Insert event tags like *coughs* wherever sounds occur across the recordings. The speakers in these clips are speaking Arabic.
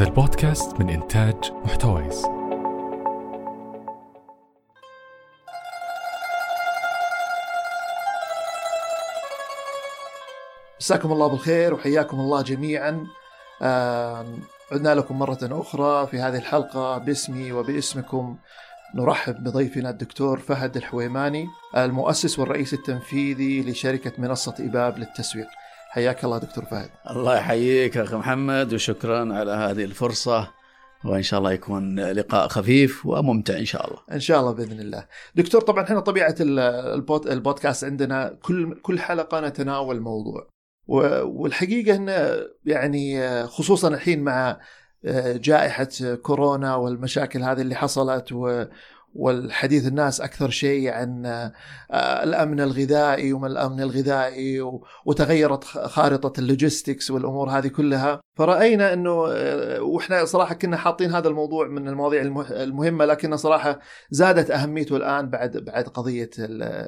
هذا البودكاست من إنتاج محتويس. مساكم الله بالخير وحياكم الله جميعا. عدنا لكم مرة أخرى في هذه الحلقة باسمي وباسمكم. نرحب بضيفنا الدكتور فهد الحويماني المؤسس والرئيس التنفيذي لشركة منصة إباب للتسويق. حياك الله دكتور فهد الله يحييك أخي محمد وشكرا على هذه الفرصة وإن شاء الله يكون لقاء خفيف وممتع إن شاء الله. إن شاء الله بإذن الله. دكتور طبعا إحنا طبيعة ال- البود البودكاست عندنا كل كل حلقة نتناول موضوع والحقيقة إن يعني خصوصا الحين مع جائحة كورونا والمشاكل هذه اللي حصلت و والحديث الناس أكثر شيء عن آه، الأمن الغذائي وما الأمن الغذائي وتغيرت خارطة اللوجيستكس والأمور هذه كلها فرأينا إنه آه، وإحنا صراحة كنا حاطين هذا الموضوع من المواضيع المه- المهمة لكن صراحة زادت أهميته الآن بعد بعد قضية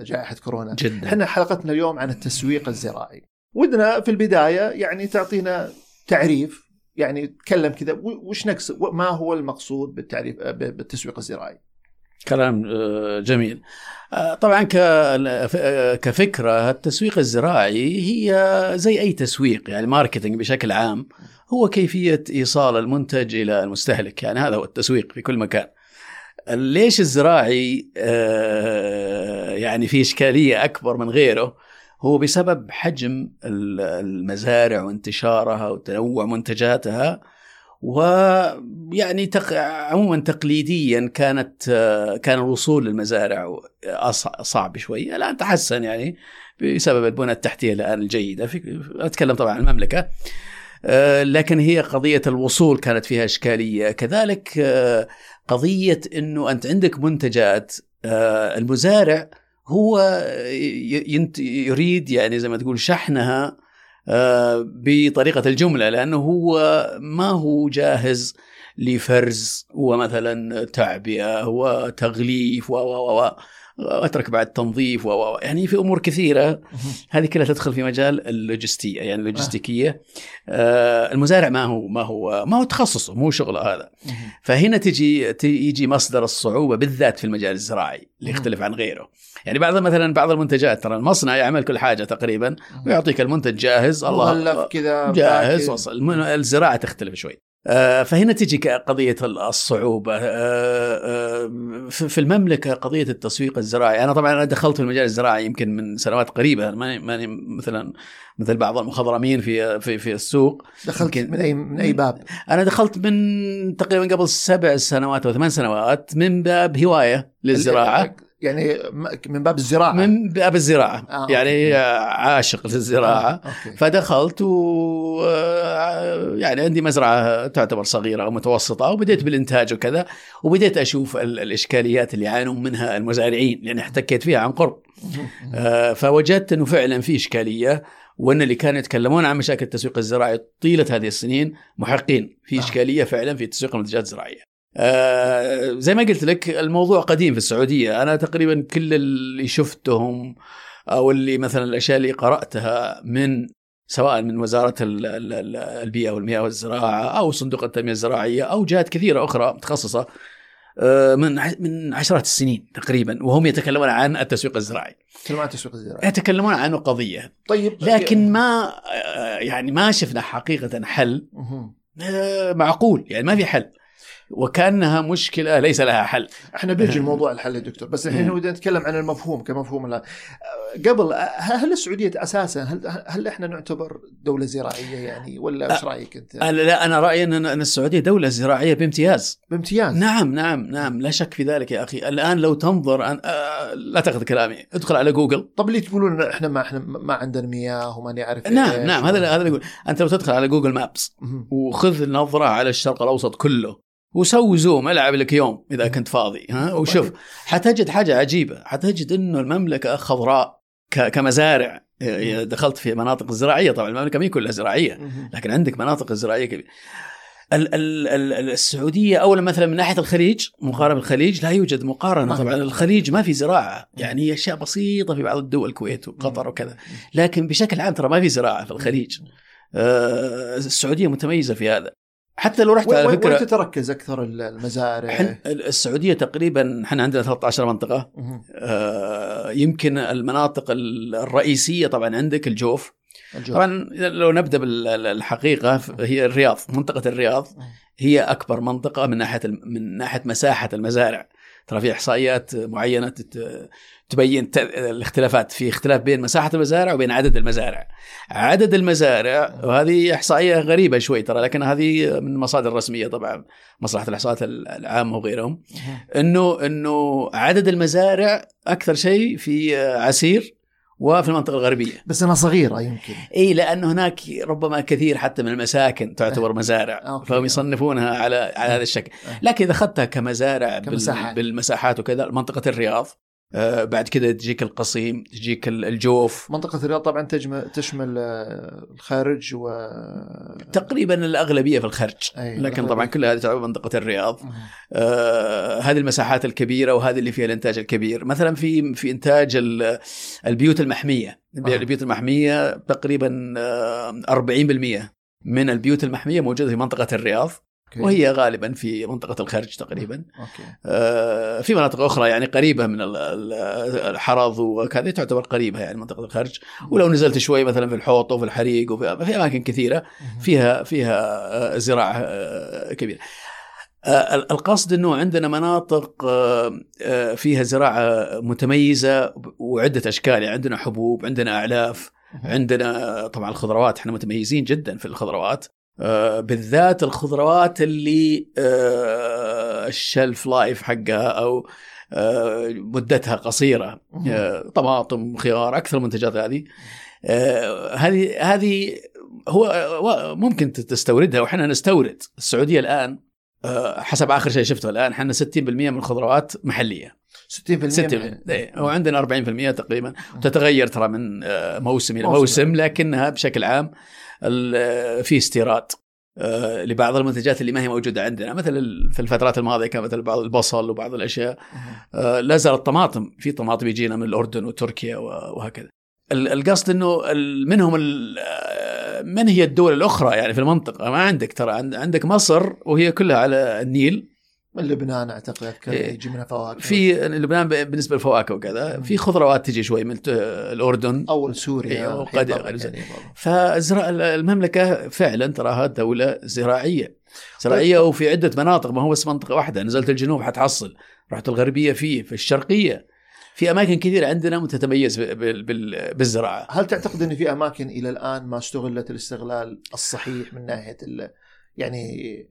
جائحة كورونا. جدا. إحنا حلقتنا اليوم عن التسويق الزراعي. ودنا في البداية يعني تعطينا تعريف يعني تكلم كذا وش نقصد ما هو المقصود بالتعريف بالتسويق الزراعي؟ كلام آه، جميل. آه، طبعا كفكرة التسويق الزراعي هي زي أي تسويق يعني ماركتينج بشكل عام هو كيفية إيصال المنتج إلى المستهلك يعني هذا هو التسويق في كل مكان. ليش الزراعي آه، يعني في إشكالية أكبر من غيره؟ هو بسبب حجم ال- المزارع وانتشارها وتنوع منتجاتها ويعني تق... عموما تقليديا كانت كان الوصول للمزارع صعب شوي الان تحسن يعني بسبب البنى التحتية الآن الجيدة في... أتكلم طبعا عن المملكة. آه، لكن هي قضية الوصول كانت فيها إشكالية. كذلك آه، قضية إنه أنت عندك منتجات آه، المزارع هو يريد يعني زي ما تقول شحنها آه، بطريقة الجملة لأنه هو ما هو جاهز لفرز ومثلا تعبئة وتغليف و و و وأترك بعد تنظيف و يعني في أمور كثيرة. هذه كلها تدخل في مجال اللوجستية يعني اللوجستيكية. آه. المزارع ما هو ما هو ما هو تخصصه مو شغله هذا. فهنا تجي يجي مصدر الصعوبة بالذات في المجال الزراعي اللي يختلف عن غيره. يعني بعض مثلا بعض المنتجات ترى المصنع يعمل كل حاجة تقريبا ويعطيك المنتج جاهز الله كذا جاهز. وصل. الزراعة تختلف شوي. آه، فهنا تجي ك- قضية ال- الصعوبة. آه، آه، في المملكة قضية التسويق الزراعي. أنا طبعا أنا دخلت في المجال الزراعي يمكن من سنوات قريبة. ماني ماني مثلا مثل بعض المخضرمين في في في السوق. دخلت من اي من أي باب؟ أنا دخلت من تقريبا قبل سبع سنوات أو ثمان سنوات من باب هواية للزراعة. يعني من باب الزراعة. من باب الزراعة. آه، يعني عاشق للزراعة. آه، أوكي. فدخلت و آه، يعني عندي مزرعة تعتبر صغيرة أو متوسطه وبديت بالإنتاج وكذا وبديت أشوف ال- الإشكاليات اللي يعانون منها المزارعين لأن احتكيت فيها عن قرب. آه، فوجدت إنه فعلا في إشكالية وإن اللي كانوا يتكلمون عن مشاكل التسويق الزراعي طيلة هذه السنين محقين. في آه. إشكالية فعلا في تسويق المنتجات الزراعية. آه، زي ما قلت لك الموضوع قديم في السعودية. أنا تقريبا كل اللي شفتهم أو اللي مثلا الأشياء اللي قرأتها من سواء من وزارة ال- ال- ال- البيئة والمياه والزراعة أو صندوق التنمية الزراعية أو جهات كثيرة أخرى متخصصة آه، من من عشرات السنين تقريبا وهم يتكلمون عن التسويق الزراعي. تكلم عن التسويق الزراعي. يتكلمون عنه قضية. طيب لكن ما آه، يعني ما شفنا حقيقة حل معقول. يعني ما في حل. وكأنها مشكلة ليس لها حل إحنا بيجي *laughs* الموضوع الحل يا دكتور بس الحين مم. ودنا نتكلم عن المفهوم كمفهوم لا قبل هل السعودية أساسا هل هل إحنا نعتبر دولة زراعية يعني ولا إيش رأيك أنت؟ لا أنا رأيي أن السعودية دولة زراعية بامتياز بامتياز نعم نعم نعم لا شك في ذلك يا أخي الآن لو تنظر أن... آه، لا تأخذ كلامي ادخل على جوجل طب اللي تقولون إحنا ما إحنا ما عندنا مياه وما نعرف نعم. نعم هذا هذا اللي يقول أنت لو تدخل على جوجل مابس. وخذ نظرة على الشرق الأوسط كله وسوي زوم ألعب لك يوم إذا كنت فاضي ها؟ وشوف طيب. حتجد حاجة عجيبة حتجد إنه المملكة خضراء كمزارع. دخلت في مناطق زراعية طبعا المملكة ما كلها زراعية. لكن عندك مناطق زراعية كبيرة. ال- ال- ال- السعودية اولا مثلا من ناحية الخليج مقارنة بالخليج لا يوجد مقارنة. طبعا الخليج ما في زراعة يعني أشياء بسيطة في بعض الدول الكويت وقطر وكذا. لكن بشكل عام ترى ما في زراعة في الخليج. آه، السعودية متميزة في هذا. حتى لو رحت على وين- وين فكره تتركز أكثر المزارع؟ السعودية تقريبا إحنا عندنا 13 منطقة. آه، يمكن المناطق الرئيسية طبعا عندك الجوف الجو. طبعا لو نبدأ بالحقيقة هي الرياض منطقة الرياض هي أكبر منطقة من ناحية من ناحية مساحة المزارع ترى في إحصائيات معينة تبين الاختلافات في اختلاف بين مساحة المزارع وبين عدد المزارع عدد المزارع وهذه إحصائية غريبة شوي ترى لكن هذه من مصادر رسميه طبعا مصلحة الإحصاءات العامه وغيرهم. انه إنه عدد المزارع أكثر شيء في عسير وفي المنطقة الغربية بس انها صغيره يمكن إي لأنه هناك ربما كثير حتى من المساكن تعتبر مزارع أوكي. فهم يصنفونها على على هذا الشكل أه. لكن إذا أخذتها كمزارع كمساحات. بالمساحات وكذا منطقة الرياض آه، بعد كذا تجيك القصيم تجيك ال- الجوف منطقة الرياض طبعا تشمل آه، الخرج و تقريبا الأغلبية في الخرج أي، لكن الأغلبية. طبعا كل هذه تعتبر منطقة الرياض. آه، هذه المساحات الكبيرة وهذه اللي فيها الإنتاج الكبير مثلا في في إنتاج ال- البيوت المحمية آه. البيوت المحمية تقريبا آه، 40% من البيوت المحمية موجودة في منطقة الرياض okay. وهي غالبا في منطقة الخرج تقريبا. okay. آه، في مناطق أخرى يعني قريبة من ال- ال- الحرض وكذا تعتبر قريبة يعني منطقة الخرج ولو نزلت شوي مثلا في الحوط وفي الحريق وفي في أماكن كثيرة. فيها فيها آه، زراعة آه، كبيرة. آه، ال- القصد إنه عندنا مناطق فيها زراعة متميزة وعدة أشكال يعني. عندنا حبوب، عندنا أعلاف، عندنا طبعا الخضروات إحنا متميزين جدا في الخضروات. بالذات الخضروات اللي آه، الشلف لايف حقها أو آه، مدتها قصيرة. آه، طماطم خيار أكثر المنتجات هذه. آه، هذه هذه هو ممكن تستوردها وإحنا نستورد. السعودية الآن آه، حسب آخر شيء شفته الآن إحنا 60% من الخضروات محلية. 60% 60% من- إيه، وعندنا 40% تقريبا. وتتغير ترى من آه، موسم إلى موسم. لكنها بشكل عام آه، في استيراد آه، لبعض المنتجات اللي ما هي موجودة عندنا مثل في الفترات الماضية كان مثل بعض البصل وبعض الأشياء. آه، لا زال الطماطم في طماطم يجينا من الأردن وتركيا وهكذا. ال- القصد إنه منهم آه، من هي الدول الأخرى يعني في المنطقة؟ ما عندك ترى عند- عندك مصر وهي كلها على النيل. من لبنان أعتقد أذكر إيه. يجي منها فواكه. في لبنان بالنسبة للفواكه وكذا في خضروات تجي شوي من الأردن. اول سوريا. إيه، الحين وقد- يعني. فالزراعة المملكة فعلا تراها دولة زراعية. زراعية وفي عدة مناطق ما هو بس منطقة واحدة. نزلت الجنوب حتحصل. رحت الغربية فيه في الشرقية. في أماكن كثيرة عندنا متتميز ب- بال- بال- بالزراعة. هل تعتقد إن في أماكن إلى الآن ما استغلت الاستغلال الصحيح من ناحية يعني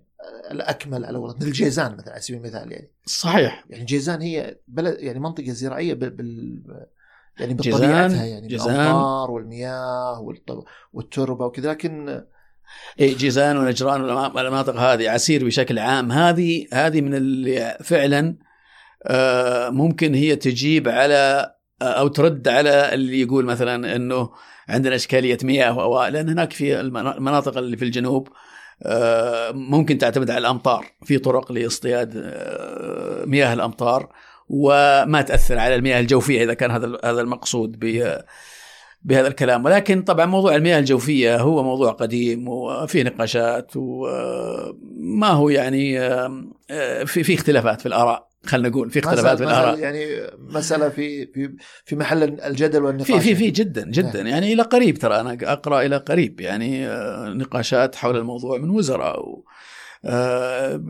الأكمل على مثل الجيزان مثلا على سبيل المثال يعني. صحيح. يعني جيزان هي بلد يعني منطقة زراعية بال, بال يعني جيزان- بطبيعتها يعني جيزان. والمياه والط- والتربة وكذا لكن إيه جيزان ونجران والمناطق هذه عسير بشكل عام. هذه هذه من اللي فعلا آه، ممكن هي تجيب على آه، أو ترد على اللي يقول مثلا إنه عندنا إشكالية مياه لأن هناك في المنا- المناطق اللي في الجنوب ممكن تعتمد على الأمطار. في طرق لاصطياد آه، مياه الأمطار وما تأثر على المياه الجوفية إذا كان هذا هذا المقصود بهذا الكلام. ولكن طبعا موضوع المياه الجوفية هو موضوع قديم وفيه نقاشات وما هو يعني آه، في في اختلافات في الآراء. خلينا نقول في اختلافات في الاراء يعني مسألة في في في محل الجدل والنقاش في في في يعني. جدا جدا. يعني إلى قريب ترى أنا أقرأ إلى قريب. يعني آه، نقاشات حول الموضوع من وزراء و آه،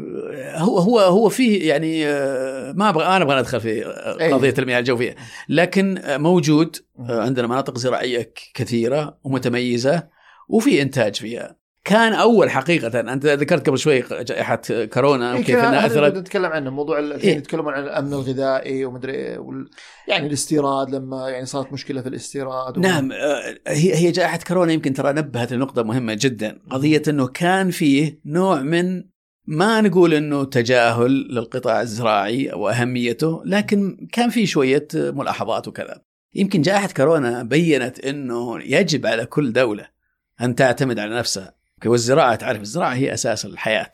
هو هو هو فيه يعني آه، ما أبغى أنا أبغى أدخل في أي. قضية المياه الجوفية. لكن موجود عندنا مناطق زراعية كثيرة ومتميزة وفي إنتاج فيها. كان أول حقيقة. أنت ذكرت قبل شوي جائحة كورونا إيه إنها أثرت. نتكلم عنه موضوع الحين إيه. يتكلمون عن الأمن الغذائي ومدري إيه وال... يعني الاستيراد لما يعني صارت مشكلة في الاستيراد و... نعم آه، هي هي جائحة كورونا يمكن ترى نبهت لنقطة مهمة جدا. قضية إنه كان فيه نوع من ما نقول إنه تجاهل للقطاع الزراعي أو أهميته لكن كان في شوية ملاحظات وكذا. يمكن جائحة كورونا بينت إنه يجب على كل دولة أن تعتمد على نفسها. والزراعة تعرف الزراعة هي أساس الحياة.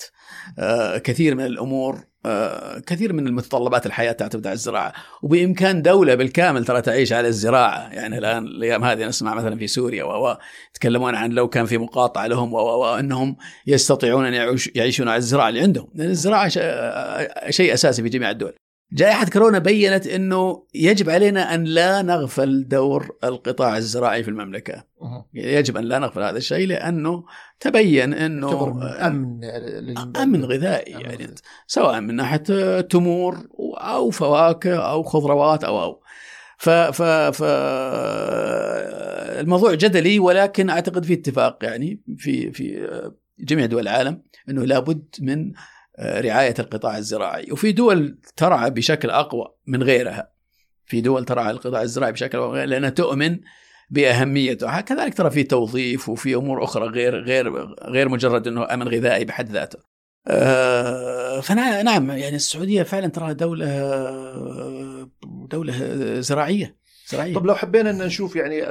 آه، كثير من الأمور آه، كثير من المتطلبات الحياة تعتمد على الزراعة. وبإمكان دولة بالكامل ترى تعيش على الزراعة. يعني الآن الأيام هذه نسمع مثلا في سوريا و يتكلمون عن لو كان في مقاطعة لهم وانهم يستطيعون أن يعيش يعيشون على الزراعة اللي عندهم. لأن الزراعة شيء أساسي في جميع الدول. جائحة كورونا بينت أنه يجب علينا أن لا نغفل دور القطاع الزراعي في المملكة. يجب أن لا نغفل هذا الشيء لأنه تبين أنه أمن أمن غذائي يعني سواء من ناحية تمور أو فواكه أو خضروات أو أو. ف ف ف الموضوع جدلي ولكن أعتقد في اتفاق يعني في في جميع دول العالم إنه لابد من رعاية القطاع الزراعي. وفي دول ترعى بشكل أقوى من غيرها. في دول ترعى القطاع الزراعي بشكل أقوى لأنها تؤمن بأهميته. كذلك ترى في توظيف وفي أمور أخرى غير غير غير مجرد إنه أمن غذائي بحد ذاته. آه، فنعم يعني السعودية فعلا ترى دولة دولة زراعية زراعية. طب لو حبينا إن نشوف يعني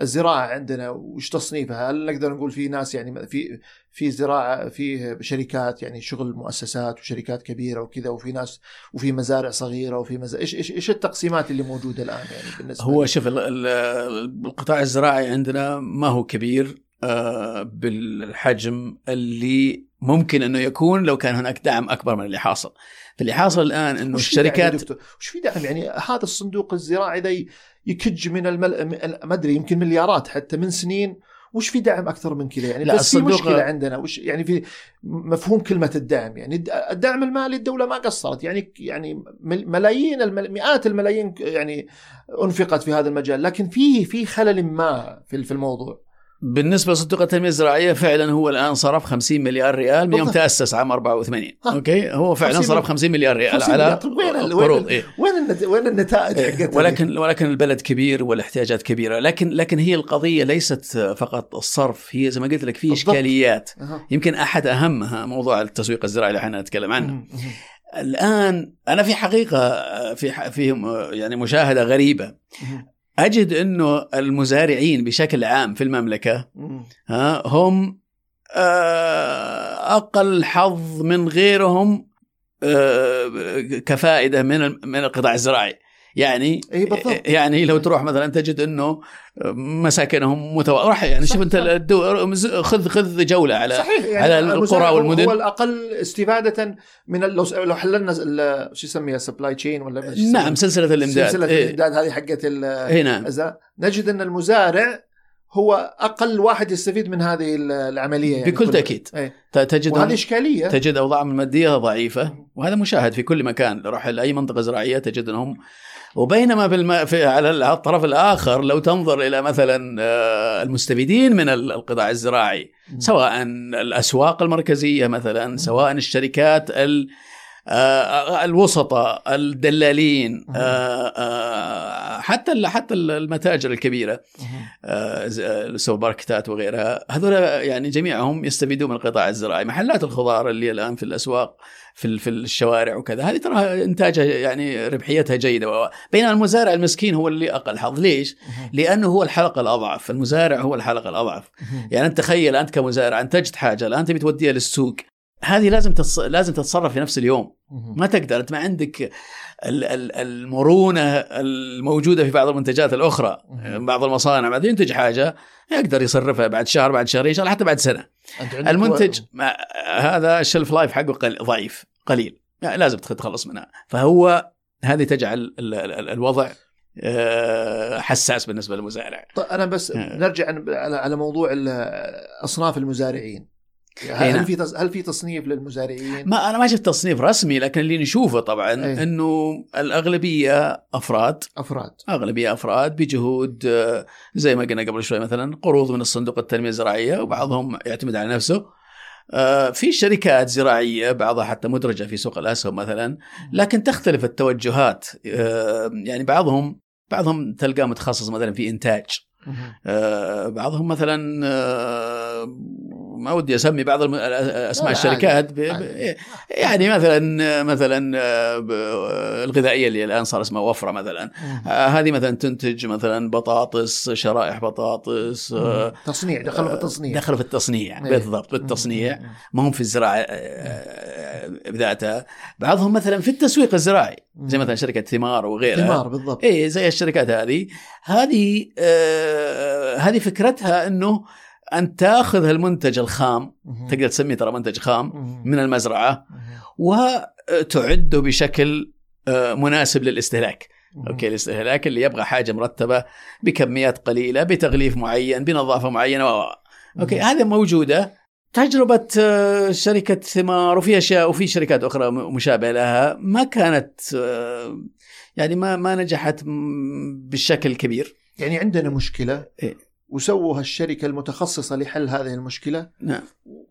الزراعة عندنا وش تصنيفها؟ هل نقدر نقول في ناس يعني في في زراعة في شركات يعني شغل مؤسسات وشركات كبيرة وكذا وفي ناس وفي مزارع صغيرة وفي مزارع إيش إيش إيش التقسيمات اللي موجودة الآن يعني بالنسبة هو شوف القطاع الزراعي عندنا ما هو كبير آه، بالحجم اللي ممكن إنه يكون لو كان هناك دعم أكبر من اللي حاصل. فاللي حاصل الآن إنه الشركات وش في دعم يعني هذا الصندوق الزراعي ذا يكج من المل... ما أدري يمكن مليارات حتى من سنين. وش في دعم أكثر من كذا يعني؟ لا بس في مشكلة عندنا. وش يعني في مفهوم كلمة الدعم؟ يعني الدعم المالي الدولة ما قصرت. يعني يعني ملايين المل... مئات الملايين يعني أنفقت في هذا المجال. لكن في في خلل ما في الموضوع. بالنسبة لصندوق التنمية الزراعية فعلا هو الآن صرف 50 مليار ريال من يوم تأسس عام 84 okay؟ هو فعلا صرف 50 مليار ريال 50 على طيب وين قروض إيه؟ وين وين النتائج إيه؟ حقتها؟ ولكن ولكن البلد كبير والاحتياجات كبيرة. لكن لكن هي القضية ليست فقط الصرف هي زي ما قلت لك في إشكاليات. يمكن أحد أهمها موضوع التسويق الزراعي اللي إحنا نتكلم عنه. الآن أنا في حقيقة في في يعني مشاهدة غريبة. أجد إنه المزارعين بشكل عام في المملكة ها هم آه، أقل حظ من غيرهم آه، كفائدة من من القطاع الزراعي. يعني اي بالضبط. يعني لو تروح مثلا تجد إنه مساكنهم متو... راح يعني شوف أنت. خذ خذ جولة على صحيح يعني على القرى والمدن. هو الأقل استفادة من لو لو حللنا شو يسميها supply chain ولا نعم سلسلة الإمداد. سلسلة إيه؟ الإمداد هذه حقت اي نعم. نجد إن المزارع هو أقل واحد يستفيد من هذه العملية يعني بكل تأكيد. إيه. تجد وهذه إشكالية. تجد اوضاعهم المادية ضعيفة وهذا مشاهد في كل مكان لو روح لأي منطقة زراعية تجد إنهم وبينما في, الم... في على الطرف الآخر لو تنظر إلى مثلا آه، المستفيدين من القطاع الزراعي سواء الأسواق المركزية مثلا سواء الشركات ال الوسطاء الدلالين آه، حتى حتى المتاجر الكبيرة السوبر ماركتات وغيرها هذول يعني جميعهم يستفيدون من القطاع الزراعي محلات الخضار اللي الآن في الأسواق في في الشوارع وكذا هذه ترى إنتاجها يعني ربحيتها جيدة. بينما المزارع المسكين هو اللي أقل حظ. ليش؟ لأنه هو الحلقة الأضعف. المزارع هو الحلقة الأضعف. يعني أنت تخيل أنت كمزارع انتجت حاجة الآن تبي توديها للسوق. هذه لازم تص... لازم تتصرف في نفس اليوم. ما تقدر أنت ما عندك المرونة الموجودة في بعض المنتجات الأخرى. بعض المصانع بعد ينتج حاجة يقدر يصرفها بعد شهر بعد شهرين شهر حتى بعد سنة. المنتج هذا الشلف لايف حقه قل... ضعيف قليل. يعني لازم تخلص منها. فهو هذه تجعل الوضع آه، حساس بالنسبة للمزارع. طيب أنا بس آه. نرجع على موضوع أصناف المزارعين. هل نعم. في هل في تصنيف للمزارعين؟ ما أنا ما شفت تصنيف رسمي لكن اللي نشوفه طبعا أيه. إنه الأغلبية أفراد أفراد أغلبية أفراد بجهود آه، زي ما قلنا قبل شوي مثلا قروض من الصندوق التنمية الزراعية وبعضهم يعتمد على نفسه آه، في شركات زراعية بعضها حتى مدرجة في سوق الأسهم مثلا لكن تختلف التوجهات آه، يعني بعضهم بعضهم تلقاه متخصص مثلا في إنتاج بعضهم مثلا آه، ما ودي أسمي بعض الم- أسماء الشركات ب- عادي. ب- يعني مثلا مثلا آه، الغذائية اللي الآن صار اسمها وفرة مثلا. آه، هذه مثلا تنتج مثلا بطاطس شرائح بطاطس آه، تصنيع دخلوا في التصنيع. دخلوا في التصنيع إيه. بالضبط بالتصنيع ما هم في الزراعة آه، بذاتها بعضهم مثلا في التسويق الزراعي زي مثلا شركة ثمار وغيرها. ثمار بالضبط. اي زي الشركات هذه. هذه آه هذه فكرتها إنه أن تأخذ المنتج الخام. تقدر تسميه ترى منتج خام. من المزرعة. وتعده بشكل آه مناسب للاستهلاك. okay الاستهلاك اللي يبغى حاجة مرتبة بكميات قليلة بتغليف معين بنظافة معينة و okay هذه موجودة تجربة آه، شركة ثمار وفي اشياء وفي شركات أخرى مشابهة لها ما كانت آه، يعني ما ما نجحت بالشكل الكبير يعني عندنا مشكلة إيه. وسووا هالشركه المتخصصة لحل هذه المشكلة نعم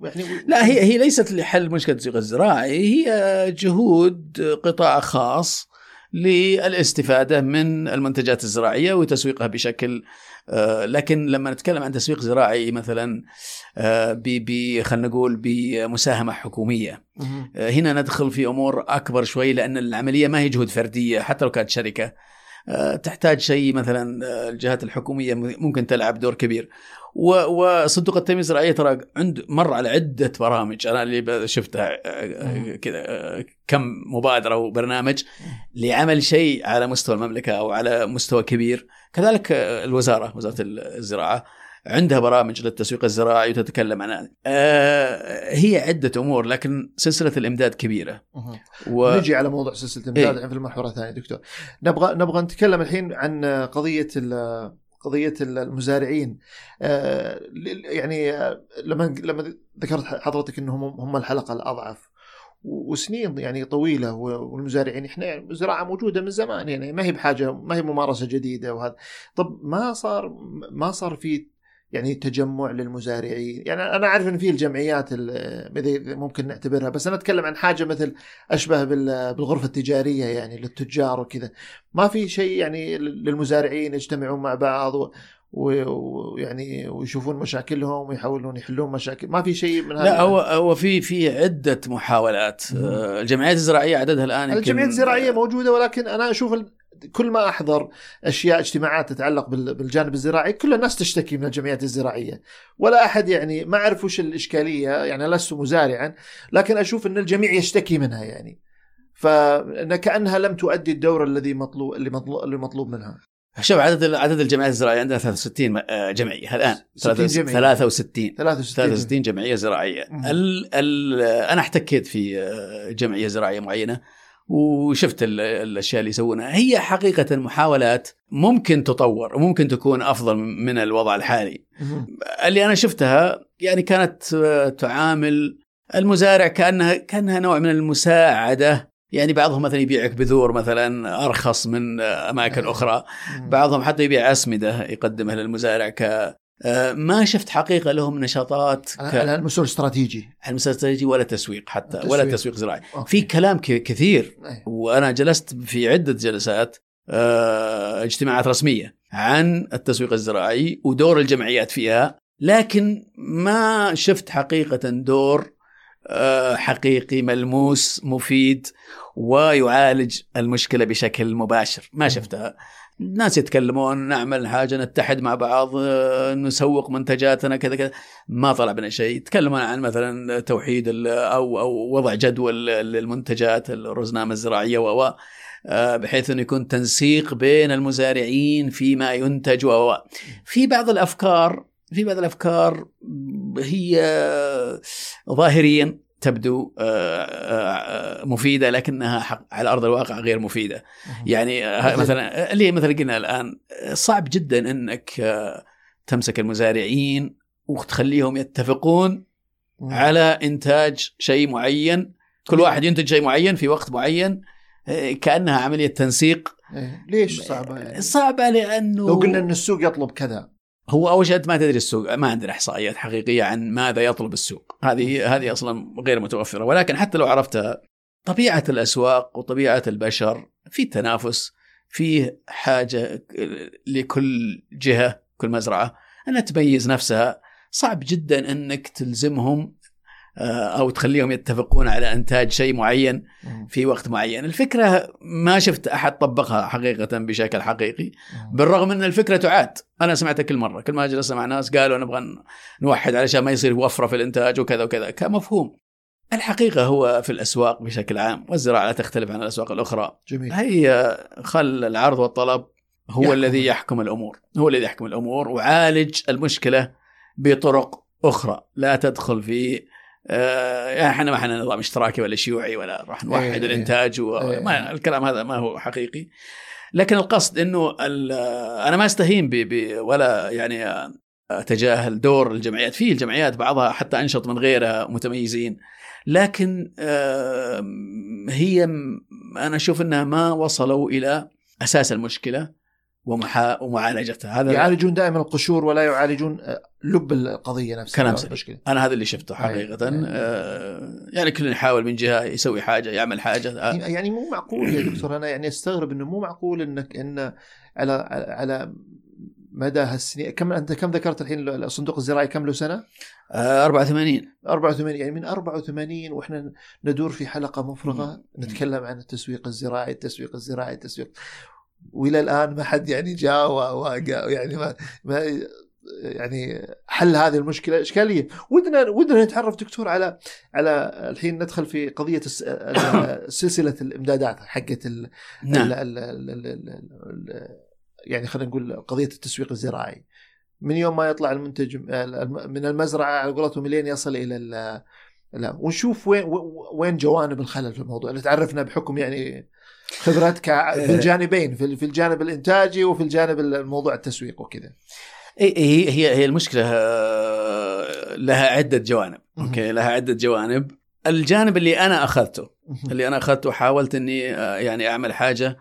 يعني لا هي هي ليست لحل مشكلة التسويق الزراعي هي جهود قطاع خاص للاستفادة من المنتجات الزراعية وتسويقها بشكل آه، لكن لما نتكلم عن تسويق زراعي مثلا آه، ب ب- خلينا نقول بمساهمة حكومية. آه، هنا ندخل في أمور أكبر شوي لأن العملية ما هي جهود فردية حتى لو كانت شركة تحتاج شيء مثلا آه، الجهات الحكومية ممكن تلعب دور كبير. وصندوق التنميه الزراعيه ترى عنده مر على عدة برامج. أنا اللي شفتها آه، آه، كذا آه، كم مبادرة وبرنامج لعمل شيء على مستوى المملكة أو على مستوى كبير. كذلك آه، الوزارة وزارة الزراعة. عندها برامج للتسويق الزراعي وتتكلم عنها. آه، هي عدة أمور لكن سلسلة الإمداد كبيرة. و... نجي على موضوع سلسلة الإمداد إيه. في المحور الثاني دكتور. نبغى نبغى نتكلم الحين عن قضية ال- قضية المزارعين. آه، يعني آه، لما لما ذكرت حضرتك إنهم هم الحلقة الأضعف. وسنين يعني طويلة والمزارعين إحنا الزراعه موجودة من زمان يعني ما هي بحاجة ما هي ممارسة جديدة وهذا. طب ما صار ما صار في يعني تجمع للمزارعين. يعني أنا أعرف إن في الجمعيات ممكن نعتبرها بس أنا أتكلم عن حاجة مثل أشبه بال- بالغرفة التجارية يعني للتجار وكذا. ما في شيء يعني للمزارعين يجتمعون مع بعض ويعني ويشوفون مشاكلهم ويحاولون يحلون مشاكل. ما في شيء من هذا لا هو هو في في عدة محاولات. آه، الجمعيات الزراعية عددها الآن الجمعيات الزراعية موجودة ولكن أنا أشوف كل ما أحضر أشياء اجتماعات تتعلق بال- بالجانب الزراعي كل الناس تشتكي من الجمعيات الزراعية. ولا أحد يعني ما أعرف وش الإشكالية يعني لست مزارعا لكن أشوف إن الجميع يشتكي منها يعني. فكانها لم تؤدي الدور الذي مطلوب اللي مطلوب اللي مطلوب منها. شوف عدد عدد الجمعيات الزراعية عندنا 63 آه، جمعيه الآن 60 جمعية. 63 63 63 جمعية زراعية. ال ال أنا احتكيت في آه، جمعية زراعية معينة. وشفت ال- الأشياء اللي يسوونها. هي حقيقة محاولات ممكن تطور وممكن تكون أفضل من الوضع الحالي. اللي أنا شفتها يعني كانت تعامل المزارع كانها كأنها نوع من المساعدة. يعني بعضهم مثلا يبيعك بذور مثلا أرخص من أماكن أخرى. بعضهم حتى يبيع أسمدة يقدمها للمزارع ك ما شفت حقيقة لهم نشاطات ك... على المسؤول الاستراتيجي على المستوى الاستراتيجي ولا تسويق حتى تسويق. ولا تسويق زراعي أوكي. في كلام كثير أي. وأنا جلست في عدة جلسات آه، اجتماعات رسمية عن التسويق الزراعي ودور الجمعيات فيها لكن ما شفت حقيقة دور آه، حقيقي ملموس مفيد ويعالج المشكلة بشكل مباشر ما شفتها الناس يتكلمون نعمل حاجة نتحد مع بعض آه، نسوق منتجاتنا كذا كذا. ما طلع بنا شيء. يتكلمون عن مثلا توحيد أو أو وضع جدول للمنتجات الرزنامة الزراعية و آه، بحيث انه يكون تنسيق بين المزارعين فيما ينتج و- في بعض الأفكار في بعض الأفكار هي ظاهريا تبدو آه، آه، مفيدة لكنها حق- على أرض الواقع غير مفيدة. يعني آه، مثل- مثلا اللي مثلا قلنا الآن آه، صعب جدا إنك آه، تمسك المزارعين وتخليهم يتفقون على إنتاج شيء معين. كل واحد ينتج شيء معين في وقت معين آه، كأنها عملية تنسيق. إيه. ليش صعبة؟ يعني؟ صعبة لأنه لو قلنا إن السوق يطلب كذا. هو أول شيء أنت ما تدري السوق ما عندنا إحصائيات حقيقية عن ماذا يطلب السوق. هذه هذه أصلا غير متوفرة. ولكن حتى لو عرفتها طبيعة الأسواق وطبيعة البشر في تنافس فيه حاجة لكل جهة كل مزرعة انها تميز نفسها. صعب جدا أنك تلزمهم أو تخليهم يتفقون على إنتاج شيء معين. في وقت معين. الفكرة ما شفت أحد طبقها حقيقة بشكل حقيقي بالرغم ان الفكرة تعاد. أنا سمعتها كل مرة. كل ما جلسنا مع ناس قالوا نبغى نوحد علشان ما يصير وفرة في الإنتاج وكذا وكذا. كمفهوم. الحقيقة هو في الأسواق بشكل عام والزراعة لا تختلف عن الأسواق الأخرى. جميل. هي خل العرض والطلب هو يحكم. الذي يحكم الأمور. هو الذي يحكم الأمور وعالج المشكلة بطرق أخرى. لا تدخل في آه يعني إحنا ما إحنا نظام اشتراكي ولا شيوعي ولا راح إيه، نوحد إيه. الانتاج إيه. وما الكلام هذا ما هو حقيقي لكن القصد إنه أنا ما أستهين ب ب- ولا يعني أتجاهل دور الجمعيات في الجمعيات بعضها حتى أنشط من غيرها متميزين لكن آم، هي أنا أشوف إنها ما وصلوا إلى أساس المشكلة ومحا ومعالجتها هذا يعالجون دائما القشور ولا يعالجون آه، لب القضية نفسها. كلام. المشكلة أنا هذا اللي شفته حقيقة. أي. آه، يعني كل يحاول من جهة يسوي حاجة يعمل حاجة. آه، يعني مو معقول يا دكتور. أنا يعني أستغرب إنه مو معقول إنك إن على على مدى هالسنين كم أنت كم ذكرت الحين الصندوق الزراعي؟ كم له سنة؟ آه، 84 84 يعني من 84 وإحنا ندور في حلقة مفرغة نتكلم عن التسويق الزراعي التسويق الزراعي التسويق. وإلى الآن ما حد يعني جاء و- وقا- يعني ما, ما يعني حل هذه المشكلة. اشكاليه ودنا ودنا نتعرف دكتور على على الحين ندخل في قضية *coughs* سلسلة الإمدادات حقت ال نعم. ال ال يعني خلينا نقول قضية التسويق الزراعي. من يوم ما يطلع المنتج الم- من المزرعة على قولتهم لين يصل إلى ال- لا ونشوف وين وين جوانب الخلل في الموضوع. اللي تعرفنا بحكم يعني خبرتك في الجانبين في الجانب الإنتاجي وفي الجانب الموضوع التسويق وكذا. هي هي هي المشكلة آه، لها عدة جوانب. أوكي؟ لها عدة جوانب. الجانب اللي أنا أخذته اللي أنا أخذته حاولت إني آه، يعني أعمل حاجة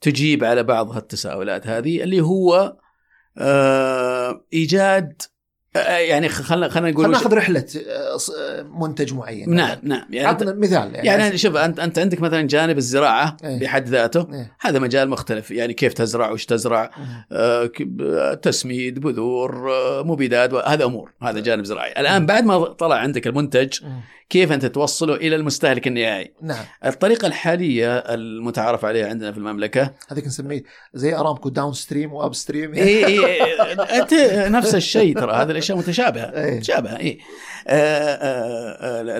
تجيب على بعض التساؤلات هذه اللي هو آه، إيجاد آه، يعني خلينا خلينا نقول خلينا ناخذ رحلة آه، منتج معين. نعم نعم. يعني عطنا مثال يعني, يعني شوف انت أنت عندك مثلا جانب الزراعة إيه. بحد ذاته. إيه. هذا مجال مختلف. يعني كيف تزرع وش تزرع آه، تسميد بذور مبيدات هذا أمور. هذا جانب زراعي. الآن بعد ما طلع عندك المنتج. كيف أنت توصله إلى المستهلك النهائي. نعم. الطريقة الحالية المتعارف عليها عندنا في المملكة. هذيك نسميه زي أرامكو downstream و upstream إيه *laughs* إيه أنت نفس الشيء ترى هذه الأشياء متشابهة. إيه. متشابهة اي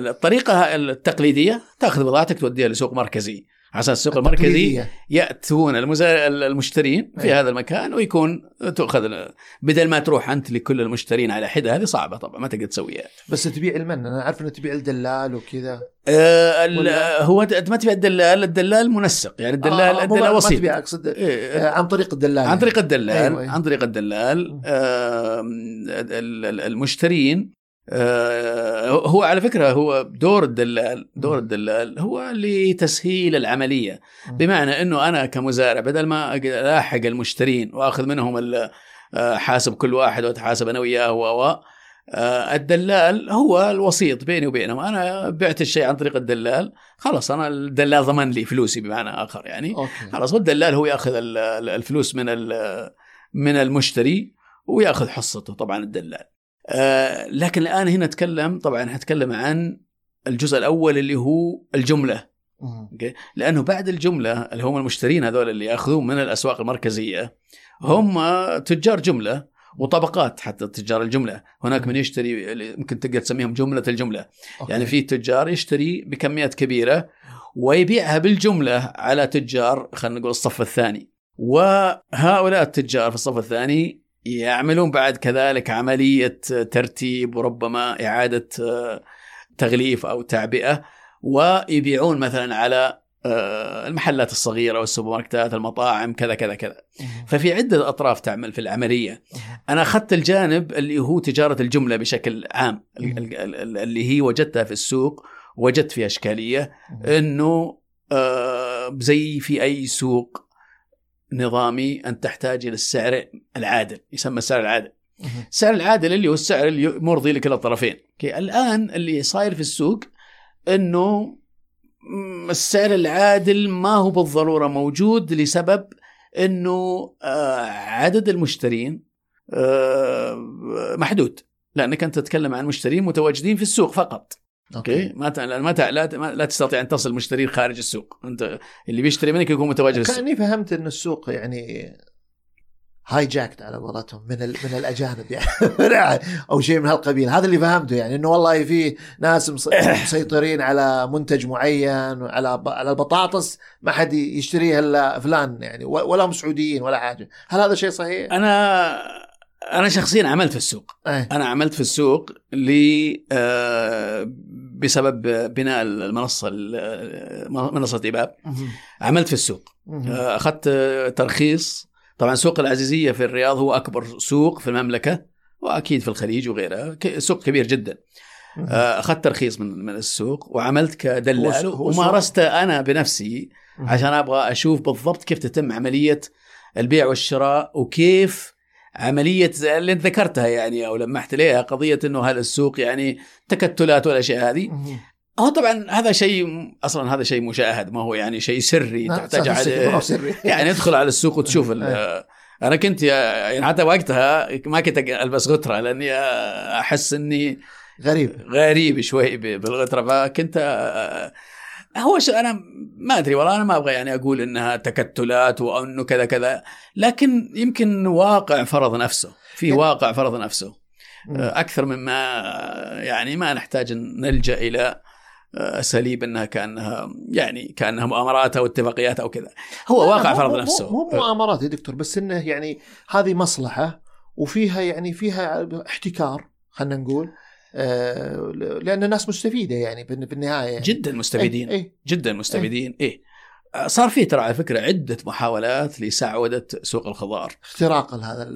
الطريقة التقليدية تأخذ بضاعتك توديها لسوق مركزي. على أساس السوق المركزي. يأتون. المشترين في أي. هذا المكان ويكون تاخذ بدل ما تروح أنت لكل المشترين على حدة هذه صعبة طبعا ما تقدر تسويها بس تبيع المن أنا عارف إنه تبيع الدلال وكذا آه هو انت ما تبيع الدلال الدلال منسق يعني الدلال آه، مو الدلال ما- ما وسيط تبيع أقصد إيه، آه، عن طريق الدلال عن طريق الدلال أيوة، أيوة. عن طريق الدلال آه، ال- ال- المشترين آه، هو على فكرة هو دور الدلال دور الدلال هو لتسهيل العملية. بمعنى إنه أنا كمزارع بدل ما ألاحق المشترين وأخذ منهم آه، حاسب كل واحد وأتحاسب أنا وياه و آه، الدلال هو الوسيط بيني وبينهم. أنا بعت الشيء عن طريق الدلال خلاص أنا الدلال ضمن لي فلوسي بمعنى آخر يعني. أوكي. خلاص والدلال هو يأخذ ال- ال- الفلوس من من المشتري ويأخذ حصته طبعا الدلال. آه، لكن الآن هنا نتكلم طبعا حتكلم عن الجزء الأول اللي هو الجملة. okay؟ لأنه بعد الجملة اللي هم المشترين هذول اللي يأخذون من الأسواق المركزية هم تجار جملة وطبقات حتى تجار الجملة. هناك من يشتري ممكن تقدر تسميهم جملة الجملة. okay. يعني في تجار يشتري بكميات كبيرة ويبيعها بالجملة على تجار خلينا نقول الصف الثاني. وهؤلاء التجار في الصف الثاني يعملون بعد كذلك عملية ترتيب وربما إعادة آه، تغليف أو تعبئة ويبيعون مثلا على آه، المحلات الصغيرة والسوبر ماركتات المطاعم كذا كذا كذا. ففي عدة أطراف تعمل في العملية. أنا أخذت الجانب اللي هو تجارة الجملة بشكل عام ال- ال- ال- اللي هي وجدتها في السوق وجدت فيها إشكالية إنه آه، زي في أي سوق نظامي انت تحتاج إلى السعر العادل يسمى السعر العادل. السعر العادل اللي هو السعر اللي مرضي لكلا الطرفين. الآن اللي صاير في السوق إنه م- السعر العادل ما هو بالضرورة موجود لسبب إنه آه، عدد المشترين آه، محدود. لأنك أنت تتكلم عن مشترين متواجدين في السوق فقط. okay. ما ما لا لا تستطيع أن تصل مشترين خارج السوق. أنت اللي بيشتري منك يكون متواجد كأني فهمت إن السوق يعني hijacked على قولتهم من ال- من الأجانب يعني. *laughs* أو شيء من هالقبيل. هذا اللي فهمته يعني إنه والله في ناس مس- *coughs* مسيطرين على منتج معين على ب- على البطاطس ما حد يشتريها إلا فلان يعني ولا هم سعوديين ولا حاجة. هل هذا شيء صحيح؟ أنا أنا شخصيا عملت في السوق. إيه. أنا عملت في السوق ل آه، بسبب بناء المنصة ال- منصة إيباب عملت في السوق. آه، أخذت ترخيص طبعا سوق العزيزية في الرياض هو أكبر سوق في المملكة وأكيد في الخليج وغيرها سوق كبير جدا. آه، أخذت ترخيص من من السوق وعملت كدلال. ومارست أنا بنفسي. عشان أبغى أشوف بالضبط كيف تتم عملية البيع والشراء وكيف عملية اللي انت ذكرتها يعني أو لمحت ليها قضية إنه هل السوق يعني تكتلات والاشياء هذه. هو طبعا هذا شيء أصلا هذا شيء مشاهد ما هو يعني شيء سري تحتاج سري. *laughs* يعني ادخل على السوق وتشوف ال- أنا كنت يعني حتى وقتها ما كنت ألبس غتره لأني أحس إني غريب. غريب شوي بالغتره فكنت آه، هو ش... أنا ما أدري والله أنا ما أبغى يعني أقول إنها تكتلات وأنه كذا كذا لكن يمكن واقع فرض نفسه في يعني- واقع فرض نفسه. آه، أكثر مما يعني ما نحتاج إن نلجأ إلى آه، أساليب إنها كأنها يعني كأنها مؤامرات أو اتفاقيات أو كذا. هو واقع مو- فرض مو- نفسه. مو مؤامرات يا دكتور بس إنه يعني هذه مصلحة وفيها يعني فيها احتكار خلينا نقول. آه، لأن الناس مستفيدة يعني بالن- بالنهاية. يعني. جدا مستفيدين. اي اي جدا مستفيدين. إيه. صار في ترى على فكرة عدة محاولات لسعودة سوق الخضار. اختراق هذا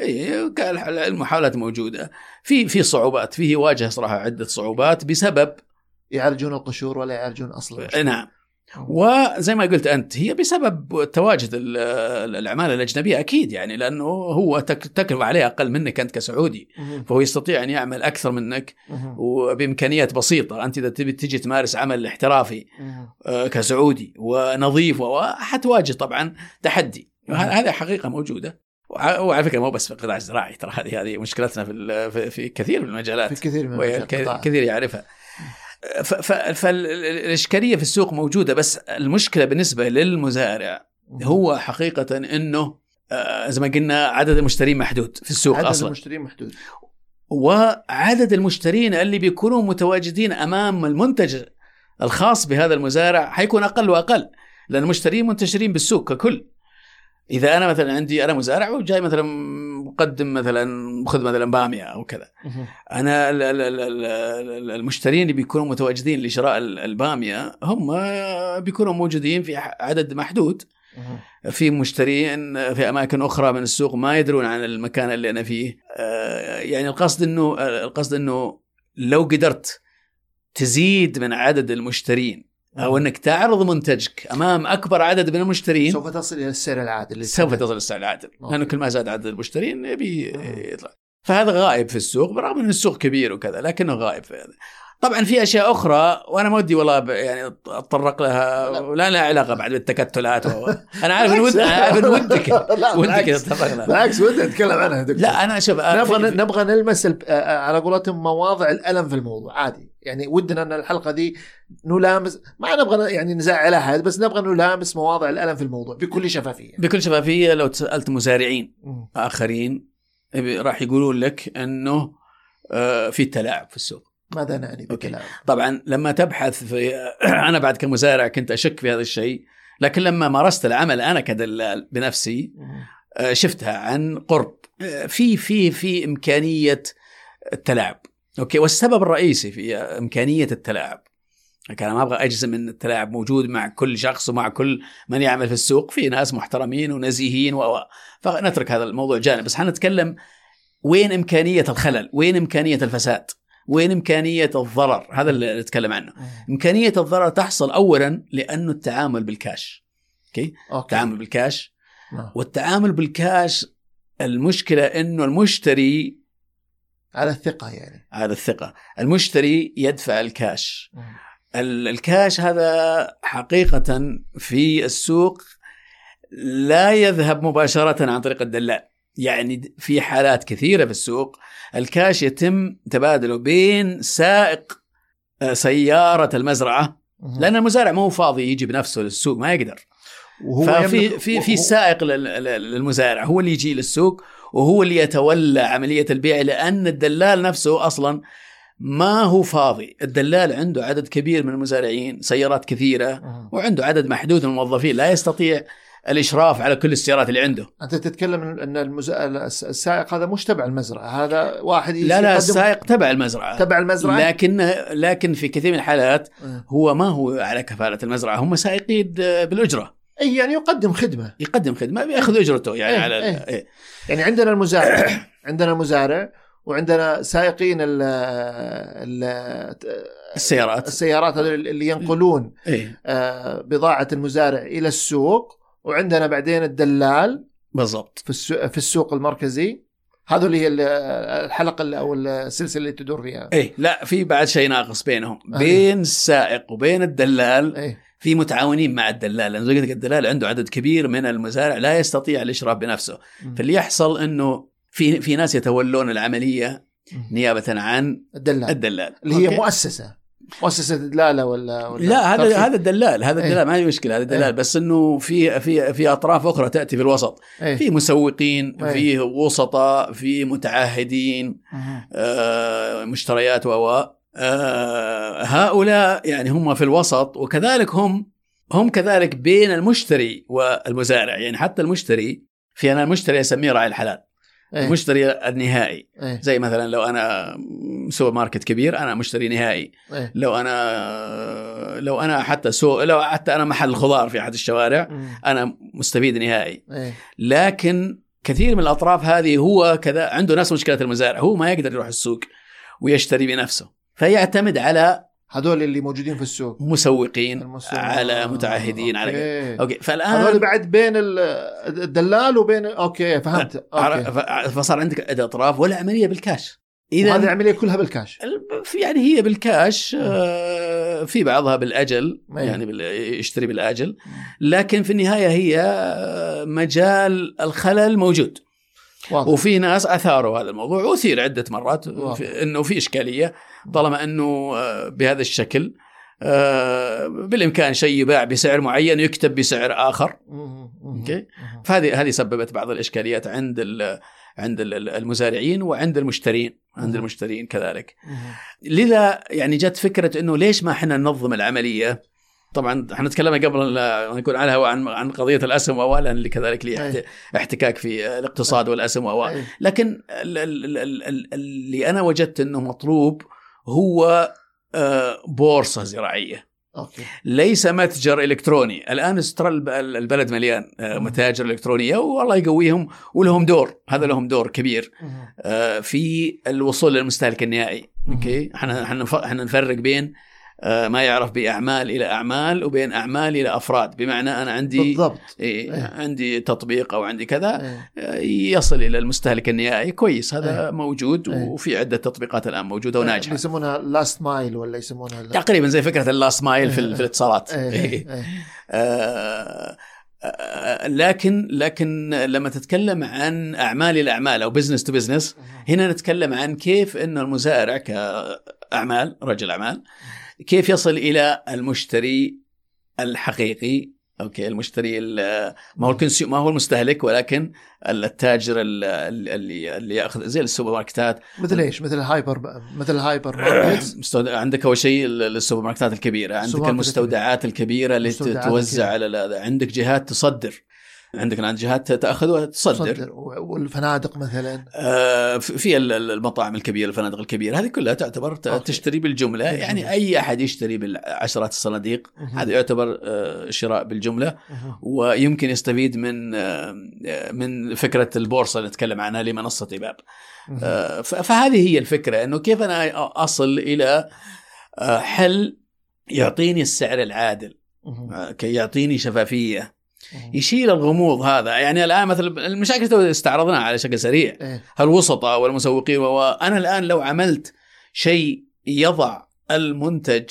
إيه كان المحاولات موجودة. في في صعوبات. فيه واجه صراحة عدة صعوبات بسبب يعالجون القشور ولا يعالجون اصل المشكلة. نعم. وزي ما قلت أنت هي بسبب تواجد ال- ال- العماله الأجنبية أكيد يعني لأنه هو تك- تكلفة عليه أقل منك أنت كسعودي. فهو يستطيع أن يعمل أكثر منك. وبإمكانيات بسيطة أنت إذا تبي تجي تمارس عمل احترافي. آه، كسعودي ونظيف وحتواجه طبعا تحدي هذه حقيقة موجودة وع- وعلى فكرة مو بس في القطاع الزراعي ترى هذه هذه مشكلتنا في في- كثير من المجالات في كثير من المجالات. كثير يعرفها فالإشكالية في السوق موجودة بس المشكلة بالنسبة للمزارع. هو حقيقة إنه آه، زي ما قلنا عدد المشترين محدود في السوق عدد أصلا. المشترين محدود. وعدد المشترين اللي بيكونوا متواجدين أمام المنتج الخاص بهذا المزارع حيكون أقل وأقل لأن المشترين منتشرين بالسوق ككل. إذا أنا مثلا عندي أنا مزارع وجاي مثلا مقدم مثلا خذ مثلا بامية أو كذا. أنا ال- ال- ال- ال- المشترين اللي بيكونوا متواجدين لشراء ال- البامية هم بيكونوا موجودين في عدد محدود. في مشترين في أماكن أخرى من السوق ما يدرون عن المكان اللي أنا فيه آه، يعني القصد إنه القصد إنه لو قدرت تزيد من عدد المشترين أو إنك تعرض منتجك أمام أكبر عدد من المشترين. سوف تصل إلى السعر العادل. سوف. تصل السعر العادل. لأنه كل ما زاد عدد المشترين يبي. يطلع. فهذا غائب في السوق برغم ان السوق كبير وكذا لكنه غائب في هذا. طبعا في أشياء أخرى وأنا ما ودي والله يعني أتطرق لها لا. لا لها علاقة بعد بالتكتلات. و... *laughs* أنا عارف إن ود... أنا عارف إن ودك. *laughs* ودك بالعكس. تتطرق لها. بالعكس ودي أتكلم عنها دكتور. لا أنا شوف نبغى في- نبغى نلمس على قولتهم مواضع الألم في الموضوع. عادي. يعني ودنا أن الحلقة دي نلامس ما نبغى يعني نزعل احد بس نبغى نلامس مواضع الألم في الموضوع بكل شفافية بكل شفافية لو سألت مزارعين. آخرين راح يقولون لك إنه آه، في تلاعب في السوق ماذا نعني. بكلام طبعا لما تبحث في أنا بعد كمزارع كنت أشك في هذا الشيء لكن لما مارست العمل أنا كدلال بنفسي. آه، شفتها عن قرب آه، في في في إمكانية التلاعب أوكي والسبب الرئيسي في إمكانية التلاعب. أنا ما أبغى أجزم إن التلاعب موجود مع كل شخص ومع كل من يعمل في السوق. في ناس محترمين ونزيهين و فنترك هذا الموضوع جانب. بس حنتكلم وين إمكانية الخلل؟ وين إمكانية الفساد؟ وين إمكانية الضرر؟ هذا اللي نتكلم عنه. إمكانية الضرر تحصل اولا لأنه التعامل بال cash. okay؟ okay. التعامل بالكاش. نعم. والتعامل بالكاش المشكلة إنه المشتري على الثقة يعني. هذا الثقة. المشتري يدفع ال cash. ال cash هذا حقيقة في السوق لا يذهب مباشرة عن طريق الدلال. يعني في حالات كثيرة في السوق الكاش يتم تبادله بين سائق آه، سيارة المزرعة. لأن المزارع ما هو فاضي يجي بنفسه للسوق ما يقدر. وهو ففي في في سائق لل- لل- للمزارع هو اللي يجي للسوق وهو اللي يتولى عملية البيع لأن الدلال نفسه أصلا ما هو فاضي الدلال عنده عدد كبير من المزارعين سيارات كثيرة. وعنده عدد محدود من الموظفين لا يستطيع الإشراف على كل السيارات اللي عنده أنت تتكلم إن المز... السائق هذا مش تبع المزرعة هذا واحد لا لا السائق تبع المزرعة تبع المزرعة لكن لكن في كثير من الحالات آه. هو ما هو على كفالة المزرعة هم سائقين بالأجرة أي يعني يقدم خدمة يقدم خدمة بيأخذ أجرته يعني إيه، على إيه. إيه. يعني عندنا المزارع *coughs* عندنا المزارع وعندنا سائقين ال ال السيارات. السيارات اللي ينقلون إيه. آه، بضاعة المزارع إلى السوق وعندنا بعدين الدلال بالضبط. في السوق, في السوق المركزي. هذول هي ال- الحلقة اللي- أو السلسلة اللي تدور فيها. إيه لا في بعد شيء ناقص بينهم. بين السائق وبين الدلال إيه في متعاونين مع الدلال لأنه زي قلت الدلال عنده عدد كبير من المزارع لا يستطيع الإشراف بنفسه. فاللي يحصل إنه في في ناس يتولون العملية. نيابة عن الدلال الدلال اللي هي أوكي؟ مؤسسة مؤسسة دلاله ولا, ولا لا هذا؟ هذا الدلال هذا إيه. الدلال ما هي مشكلة هذا الدلال إيه. بس إنه في في في أطراف أخرى تأتي في الوسط إيه. في مسوقين إيه. في وسطاء في متعهدين مهم. آه، مشتريات و هؤلاء يعني هم في الوسط وكذلك هم هم كذلك بين المشتري والمزارع يعني حتى المشتري في أنا المشتري أسميه راعي الحلال إيه. المشتري النهائي إيه. زي مثلا لو أنا سوبر ماركت كبير أنا مشتري نهائي إيه. لو أنا لو أنا حتى سوق لو حتى أنا محل خضار في أحد الشوارع. أنا مستفيد نهائي إيه. لكن كثير من الأطراف هذه هو كذا عنده نفس مشكلة المزارع هو ما يقدر يروح السوق ويشتري بنفسه فيعتمد على هذول اللي موجودين في السوق. مسوقين المسوق. على آه، متعهدين على okay. okay هذول فالان بعد بين ال- الدلال وبين okay فهمت. ف- فصار عندك اطراف والعملية بالكاش. وهذه اذا العملية كلها بالكاش. يعني هي بالكاش آه، في بعضها بالأجل. يعني بال- يشتري بالأجل. لكن في النهاية هي آه، مجال الخلل موجود. واضح وفي ناس أثاروا هذا الموضوع وأثير عدة مرات واضح. إنه في إشكالية طالما إنه آه، بهذا الشكل آه، بالإمكان شيء يباع بسعر معين يكتب بسعر آخر. مم. فهذه هذه سببت بعض الإشكاليات عند عند ال- المزارعين وعند المشترين عند. المشترين كذلك. لذا يعني جت فكرة إنه ليش ما إحنا ننظم العملية طبعا إحنا تكلمنا قبل لا نكون على الهواء عن عن قضية الأسهم واولا اللي كذلك لي. احتكاك في الاقتصاد والأسهم واولا أي. لكن ال- ال- ال- ال- اللي أنا وجدت إنه مطلوب هو آه، بورصة زراعية okay ليس متجر إلكتروني الآن ترى الب- البلد مليان آه،. متاجر إلكترونية والله يقويهم ولهم دور هذا لهم دور كبير. آه، في الوصول للمستهلك النهائي. okay إحنا إحنا إحنا نفرق بين ما يعرف بأعمال إلى أعمال وبين أعمال إلى أفراد بمعنى أنا عندي بالضبط إيه إيه. عندي تطبيق أو عندي كذا إيه. آه، يصل إلى المستهلك النهائي كويس هذا إيه. موجود إيه. وفي عدة تطبيقات الآن موجودة اللي وناجحة يسمونها last mile ولا يسمونها تقريبا زي فكرة ال last mile في, ال- في الاتصالات إيه. إيه. إيه. آه، آه، لكن لكن لما تتكلم عن أعمال إلى أعمال أو business to business هنا نتكلم عن كيف إن المزارع كأعمال رجل أعمال كيف يصل إلى المشتري الحقيقي؟ okay المشتري ال- ما هو ما هو المستهلك ولكن التاجر ال- اللي اللي ياخذ زي السوبر ماركتات مثل إيش؟ مثل ال hyper مثل ال hyper *clears throat* عندك أول شيء ال- السوبر ماركتات الكبيرة. عندك المستودعات الكبيرة اللي توزع. على عندك جهات تصدر. عندك الان جهات تأخذ وتصدر. صدر والفنادق مثلا. آه، في في ال- ال- المطاعم الكبيرة الفنادق الكبيرة. هذه كلها تعتبر okay. تشتري بالجملة. يعني أي أحد يشتري بالعشرات الصناديق. هذا يعتبر آه، شراء بالجملة. ويمكن يستفيد من آه، من فكرة البورصة اللي نتكلم عنها لمنصة ايباب فهذه هي الفكرة إنه كيف أنا أصل إلى حل يعطيني السعر العادل كي يعطيني شفافية. يشيل الغموض هذا. يعني الآن مثلا المشاكل اللي استعرضناها على شكل سريع. إيه. الوسطاء والمسوقين وأنا الآن لو عملت شيء يضع المنتج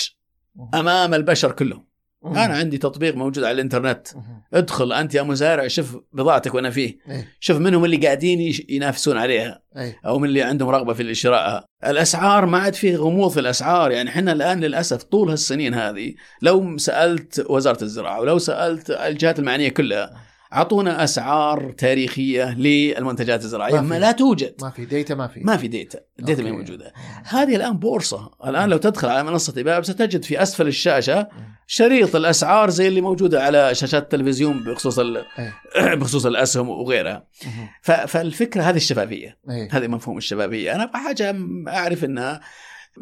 أمام البشر كلهم مهم. أنا عندي تطبيق موجود على الإنترنت. مهم. ادخل أنت يا مزارع شوف بضاعتك وأنا فيه. إيه. شوف منهم اللي قاعدين ينافسون عليها إيه. أو من اللي عندهم رغبة في شرائها الأسعار ما عاد في غموض في الأسعار يعني إحنا الآن للأسف طول هالسنين هذه لو سألت وزارة الزراعة ولو سألت الجهات المعنية كلها أعطونا أسعار تاريخية للمنتجات الزراعية ما. لا توجد. ما في ديتا ما في. ما في ديتا الديتا ما. موجودة. هذه الآن بورصة. الآن لو تدخل على منصة إيباب ستجد في أسفل الشاشة شريط الأسعار زي اللي موجودة على شاشات التلفزيون بخصوص ال- إيه. بخصوص الاسهم وغيرها. ف- فالفكرة هذه الشفافية. إيه. هذه مفهوم الشبابيه أنا حاجة أعرف إنها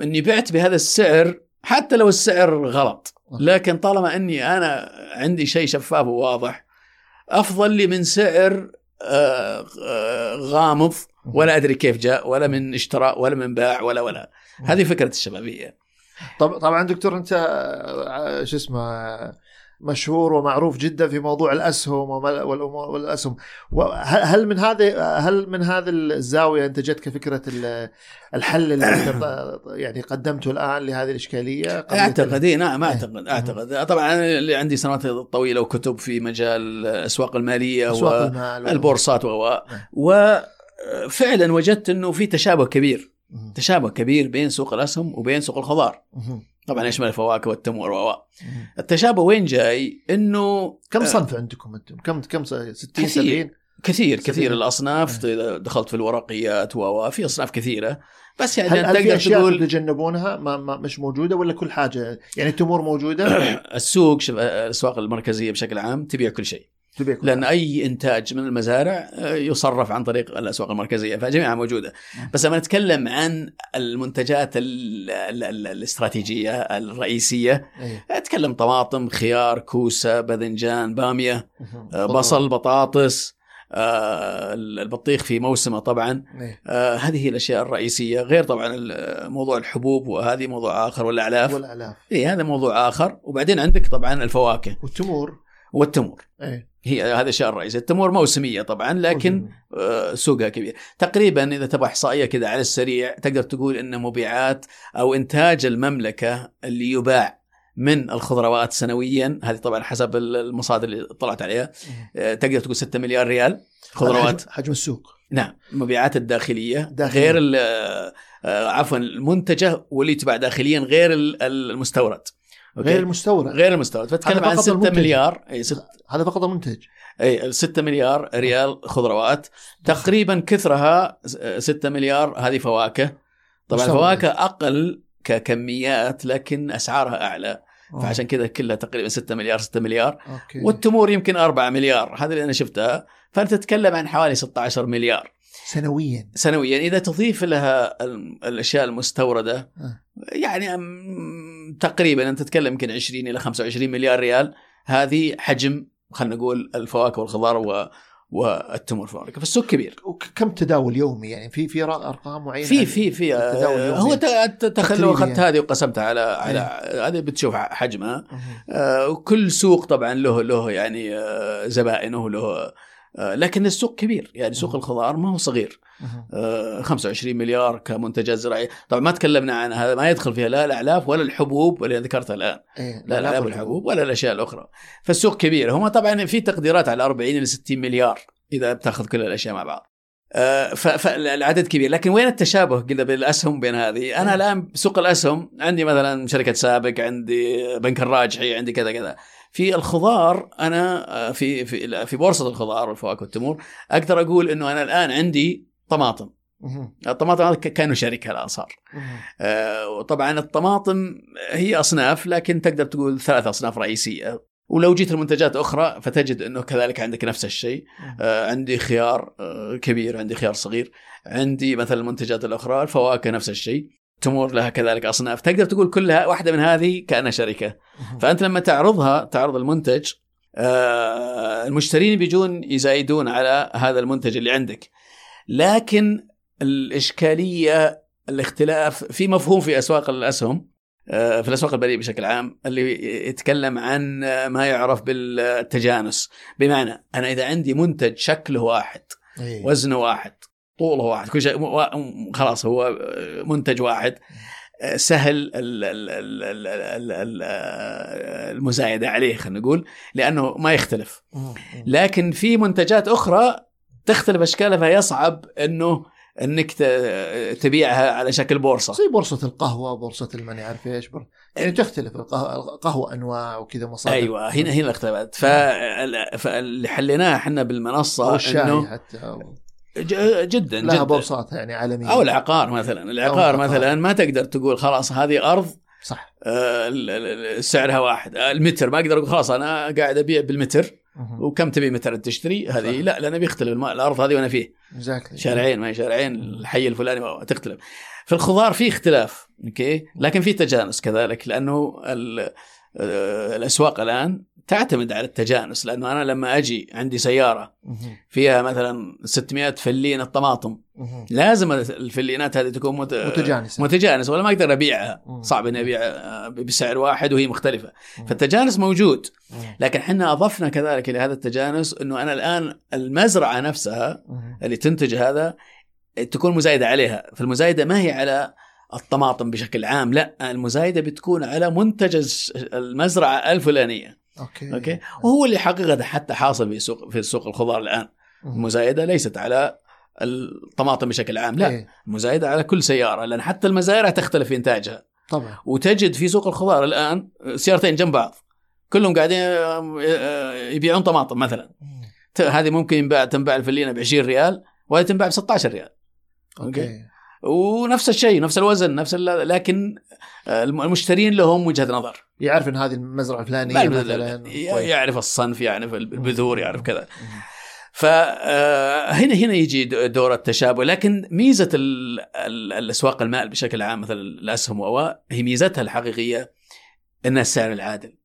إني بعت بهذا السعر حتى لو السعر غلط. لكن طالما إني أنا عندي شيء شفاف وواضح أفضل لي من سعر آه، آه، غامض ولا أدري كيف جاء ولا من اشتراء ولا من باع ولا ولا. هذه فكرة الشبابية. طب طبعا دكتور أنت آه، شو اسمه مشهور ومعروف جدا في موضوع الأسهم والأمور- والأسهم وهل- هل من هذه هل من هذه الزاوية أنت جتك فكره ال- الحل اللي *coughs* يعني قدمته الآن لهذه الإشكالية أعتقد إي نعم إيه. أعتقد أعتقد طبعا اللي عندي سنوات طويلة وكتب في مجال الأسواق المالية أسواق و- المال البورصات و نعم. وفعلا وجدت إنه في تشابه كبير. تشابه كبير بين سوق الأسهم وبين سوق الخضار. طبعا. يشمل الفواكه والتمور و. التشابه وين جاي؟ إنه كم آه، صنف عندكم أنتم؟ كم كم س- 60 كثير. 70 كثير سبيل. كثير الأصناف. إذا دخلت في الورقيات و في أصناف كثيرة. بس يعني هل, تقدر أشياء تقول تتجنبونها؟ ما, ما مش موجودة ولا كل حاجة؟ يعني التمور موجودة؟ *coughs* السوق شوف الأسواق المركزية بشكل عام تبيع كل شيء. لأن أي إنتاج من المزارع آه، يصرف عن طريق الأسواق المركزية فجميعها موجودة. بس لما نتكلم عن المنتجات ال ال ال الاستراتيجية الرئيسية إيه. أتكلم طماطم خيار كوسة باذنجان بامية. آه، بصل بطاطس آه، البطيخ في موسمه طبعا. إيه. آه، هذه هي الأشياء الرئيسية غير طبعا موضوع الحبوب وهذه موضوع آخر والأعلاف. والالاف اي هذا موضوع آخر. وبعدين عندك طبعا الفواكه. والتمور. والتمور. إيه. هي هذا الاشياء الرئيسيه التمور موسمية طبعا لكن آه، سوقها كبير. تقريبا إذا تبغى إحصائية كذا على السريع تقدر تقول إن مبيعات أو إنتاج المملكة اللي يباع من الخضروات سنويا هذه طبعا حسب المصادر اللي طلعت عليها آه، تقدر تقول 6 مليار ريال خضروات. حجم, حجم السوق. نعم المبيعات الداخلية داخلية. غير آه، عفوا المنتجة واللي تباع داخليا غير ال- المستورد. okay؟ غير المستورد. غير المستورد. فتكلم هذا عن فقط 6 المنتج. مليار. اي 6 هذا فقط المنتج. اي 6 مليار ريال خضروات. تقريبا كثرها 6 مليار هذه فواكه. طبعا. الفواكه أقل ككميات لكن أسعارها أعلى. آه. فعشان كذا كلها تقريبا 6 مليار 6 مليار. okay. والتمور يمكن 4 مليار. هذا اللي أنا شفتها. فأنت تتكلم عن حوالي 16 مليار. سنويا. سنويا. إذا تضيف لها ال- الأشياء المستوردة آه. يعني تقريبا أنت تتكلم يمكن 20 إلى 25 مليار ريال هذه حجم خلينا نقول الفواكه والخضار و والتمور فواكه فالسوق كبير وكم تداول يومي يعني في في أرقام معينة في في في التداول آه،. هو لو اخذت يعني. هذه وقسمتها على على هذه بتشوف حجمها. آه، وكل سوق طبعا له له يعني آه، زبائنه له لكن السوق كبير. يعني سوق. الخضار ما هو صغير. مهم. آه، 25 مليار كمنتجات زراعية. طبعا ما تكلمنا عن هذا ما يدخل فيها لا الأعلاف ولا الحبوب اللي ذكرتها الآن. إيه. لا الأعلاف والحبوب. ولا الأشياء الأخرى. فالسوق كبير. هم طبعا في تقديرات على 40 إلى 60 مليار إذا بتأخذ كل الأشياء مع بعض. آه، فالعدد كبير. لكن وين التشابه كذا بالأسهم بين هذه؟ أنا الآن سوق الأسهم عندي مثلا شركة سابق عندي بنك الراجحي عندي كذا كذا. في الخضار أنا آه، في في في بورصة الخضار والفواكه والتمور أقدر أقول إنه أنا الآن عندي طماطم. الطماطم هذا كانوا شركة الان صار. آه، وطبعا الطماطم هي أصناف لكن تقدر تقول ثلاث أصناف رئيسية. ولو جيت المنتجات أخرى فتجد إنه كذلك عندك نفس الشيء. آه، عندي خيار آه، كبير عندي خيار صغير. عندي مثلا المنتجات الأخرى الفواكه نفس الشيء. تمور لها كذلك أصناف تقدر تقول كلها واحدة من هذه كأنها شركة. فأنت لما تعرضها تعرض المنتج آه، المشترين بيجون يزايدون على هذا المنتج اللي عندك لكن الإشكالية الاختلاف في مفهوم في أسواق الأسهم آه، في الأسواق البريئه بشكل عام اللي يتكلم عن ما يعرف بالتجانس بمعنى أنا إذا عندي منتج شكله واحد إيه. وزنه واحد طوله واحد كل شيء خلاص هو منتج واحد. سهل ال- ال- ال- ال- ال- ال- المزايدة عليه خلينا نقول لأنه ما يختلف. لكن في منتجات أخرى تختلف اشكالها فيصعب إنه إنك تبيعها على شكل بورصة. زي بورصة القهوة بورصة الماني عارف إيش؟ بر... يعني تختلف القهوة, أنواع وكذا مصادر. أيوه هنا هنا الاختلافات. فال- فاللي حليناه إحنا بالمنصة أو الشاي إنه حتى أو جدا لها جدا. بورصات يعني عالمية. أو العقار مثلا. العقار العقار. مثلا ما تقدر تقول خلاص هذه أرض صح. آه، سعرها واحد. آه، المتر ما أقدر أقول خلاص أنا قاعد أبيع بالمتر. وكم تبي متر تشتري؟ هذه. لا لأنه بيختلف الأرض هذه وأنا فيه. Exactly. شارعين ما هي شارعين الحي الفلاني تختلف. في الخضار في اختلاف أوكي؟ لكن في تجانس كذلك لأنه آه، الأسواق الآن تعتمد على التجانس لأنه أنا لما أجي عندي سيارة. فيها مثلا 600 فلينة طماطم. لازم الفلينات هذه تكون مت... متجانسة متجانسة ولا ما أقدر أبيعها. صعب إني أبيع بسعر واحد وهي مختلفة. فالتجانس موجود. لكن إحنا أضفنا كذلك إلى هذا التجانس إنه أنا الآن المزرعة نفسها. اللي تنتج هذا تكون مزايدة عليها فالمزايدة ما هي على الطماطم بشكل عام لا المزايدة بتكون على منتج المزرعة الفلانية أوكي. أوكي؟ وهو اللي حقيقه حتى حاصل في سوق في سوق الخضار الآن. المزايدة ليست على الطماطم بشكل عام لا. إيه. المزايدة على كل سيارة لأن حتى المزارع تختلف في إنتاجها. طبعا. وتجد في سوق الخضار الآن سيارتين جنب بعض. كلهم قاعدين يبيعون طماطم مثلا. هذه ممكن ينباع تنباع الفلينة ب 20 ريال وهذه تنباع ب 16 ريال أوكي. ونفس الشيء نفس الوزن نفس لكن الم- المشترين لهم وجهة نظر يعرف إن هذه المزرعة الفلانية لا- مثلا. يعرف الصنف يعرف البذور يعرف كذا. فهنا هنا يجي دور التشابه لكن ميزة ال- ال- الأسواق المال بشكل عام مثل الأسهم و هي ميزتها الحقيقية إنها السعر العادل.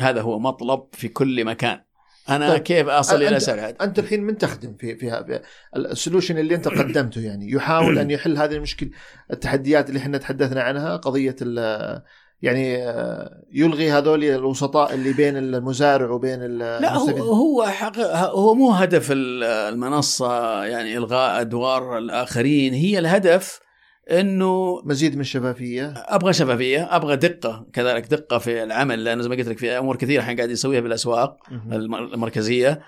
هذا هو مطلب في كل مكان أنا طيب. كيف أصل إلى عادل أنت الحين من تخدم في في السولوشن اللي أنت قدمته يعني؟ يحاول أن يحل هذه المشكلة التحديات اللي إحنا تحدثنا عنها قضية ال- يعني آه، يلغي هذول الوسطاء اللي بين المزارع وبين لا هو هو حق هو مو هدف ال- المنصة يعني إلغاء أدوار الآخرين. هي الهدف إنه مزيد من الشفافية أبغى شفافية أبغى دقة كذلك دقة في العمل لأنه زي ما قلت لك في أمور كثيرة إحنا قاعد نسويها بالأسواق المركزية.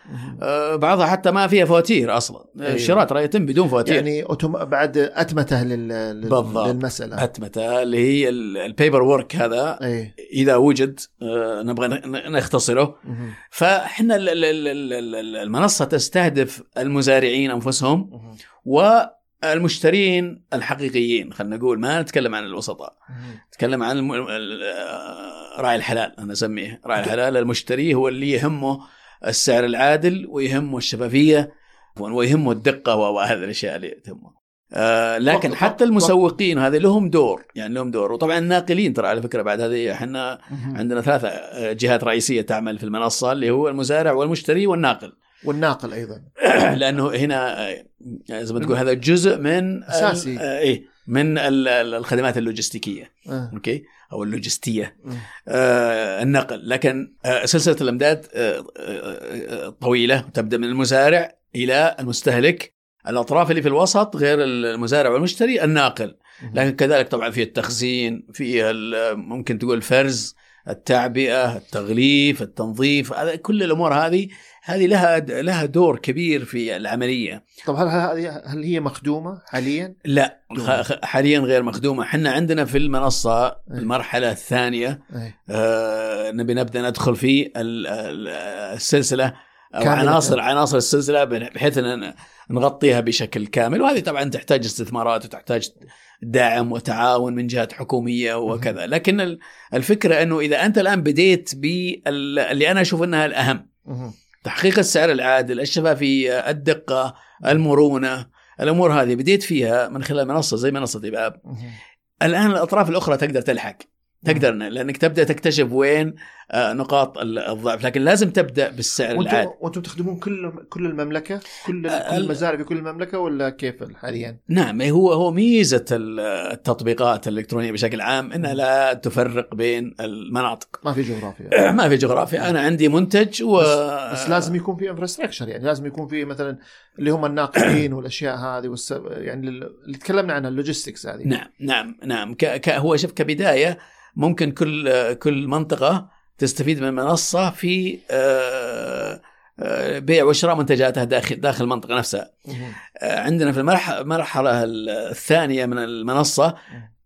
آه، بعضها حتى ما فيها فواتير أصلا أيوة. الشراء ترى يتم بدون فواتير يعني أوتوم... بعد أتمتة لل... لل... بالضبط. للمسألة أتمتة اللي هي ال- ال paper work هذا أي إذا وجد آه، نبغى نختصره مهم. فإحنا ال- ال- ال- ال- ال- المنصة تستهدف المزارعين أنفسهم مهم. والمشترين الحقيقيين خلينا نقول ما نتكلم عن الوسطاء. نتكلم عن الم... ال- راعي الحلال أنا أسميه. راعي الحلال المشتري هو اللي يهمه السعر العادل ويهمه الشفافية ويهمه الدقة وهذه الأشياء اللي تهمه. آه لكن فقط- حتى المسوقين هذه لهم دور يعني لهم دور. وطبعا الناقلين ترى على فكرة بعد هذه إحنا. عندنا ثلاثة جهات رئيسية تعمل في المنصة اللي هو المزارع والمشتري والناقل. والناقل أيضا. *coughs* لأنه هنا آه، زي ما تقول هذا جزء من أساسي. آه، إيه من ال- ال- الخدمات اللوجستيكية. آه. أوكي؟ أو اللوجستية. مم. آه النقل. لكن آه سلسلة الأمداد آه آه آه طويلة تبدأ من المزارع إلى المستهلك. الأطراف اللي في الوسط غير المزارع والمشتري الناقل. لكن كذلك طبعا في التخزين في ممكن تقول الفرز التعبئة التغليف التنظيف هذا كل الأمور هذه هذه لها لها دور كبير في العملية طب هل هل هي مخدومة حاليا؟ لا حاليا غير مخدومة إحنا عندنا في المنصة أي. المرحلة الثانية أي. آه، نبي نبدأ ندخل في ال- ال- السلسلة أو. عناصر عناصر السلسلة بحيث ان نغطيها بشكل كامل وهذه طبعا تحتاج استثمارات وتحتاج دعم وتعاون من جهات حكومية وكذا لكن ال- الفكرة إنه إذا أنت الآن بديت باللي أنا أشوف إنها الأهم. تحقيق السعر العادل الشفافيه الدقة المرونة الأمور هذه. بديت فيها من خلال منصة زي منصة إباب. مهم. الآن الأطراف الأخرى تقدر تلحق تقدر لأنك تبدأ تكتشف وين نقاط ال- الضعف. لكن لازم تبدأ بالسعر العادي. وأنتم وأنتم تخدمون كل كل المملكة؟ كل آه، المزارع في كل المملكة ولا كيف حاليا؟ نعم هو هو ميزة ال- التطبيقات الإلكترونية بشكل عام إنها لا تفرق بين المناطق. ما في جغرافيا. *clears throat* ما في جغرافيا. أنا عندي منتج و بس لازم يكون في infrastructure يعني. لازم يكون في مثلا اللي هم الناقلين *clears throat* والأشياء هذه والس... يعني اللي تكلمنا عنها ال logistics هذه. نعم نعم نعم. ك... ك... هو شوف كبداية ممكن كل كل منطقة تستفيد من منصة في آه، آه، بيع وشراء منتجاتها داخل داخل المنطقة نفسها. آه، عندنا في المرحلة الثانية من المنصة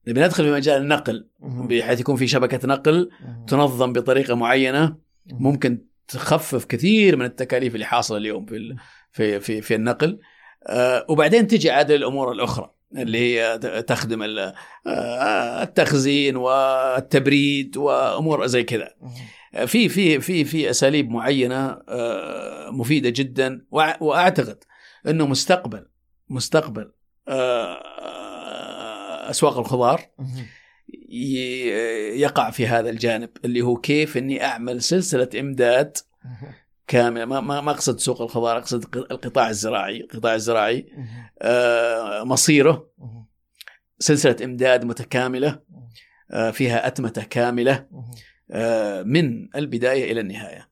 بندخل في مجال النقل. بحيث يكون في شبكة نقل. تنظم بطريقة معينة. ممكن تخفف كثير من التكاليف اللي حاصلة اليوم في في في, في النقل وبعدين تجي عاد الأمور الأخرى اللي هي تخدم آه، التخزين والتبريد وأمور زي كذا. في في في في أساليب معينة آه، مفيدة جدا وأعتقد إنه مستقبل مستقبل آه، أسواق الخضار يقع في هذا الجانب اللي هو كيف إني أعمل سلسلة إمداد. كامله ما ما أقصد سوق الخضار أقصد القطاع الزراعي القطاع الزراعي. آه، مصيره. سلسلة إمداد متكاملة آه، فيها اتمته كاملة. آه، من البداية إلى النهاية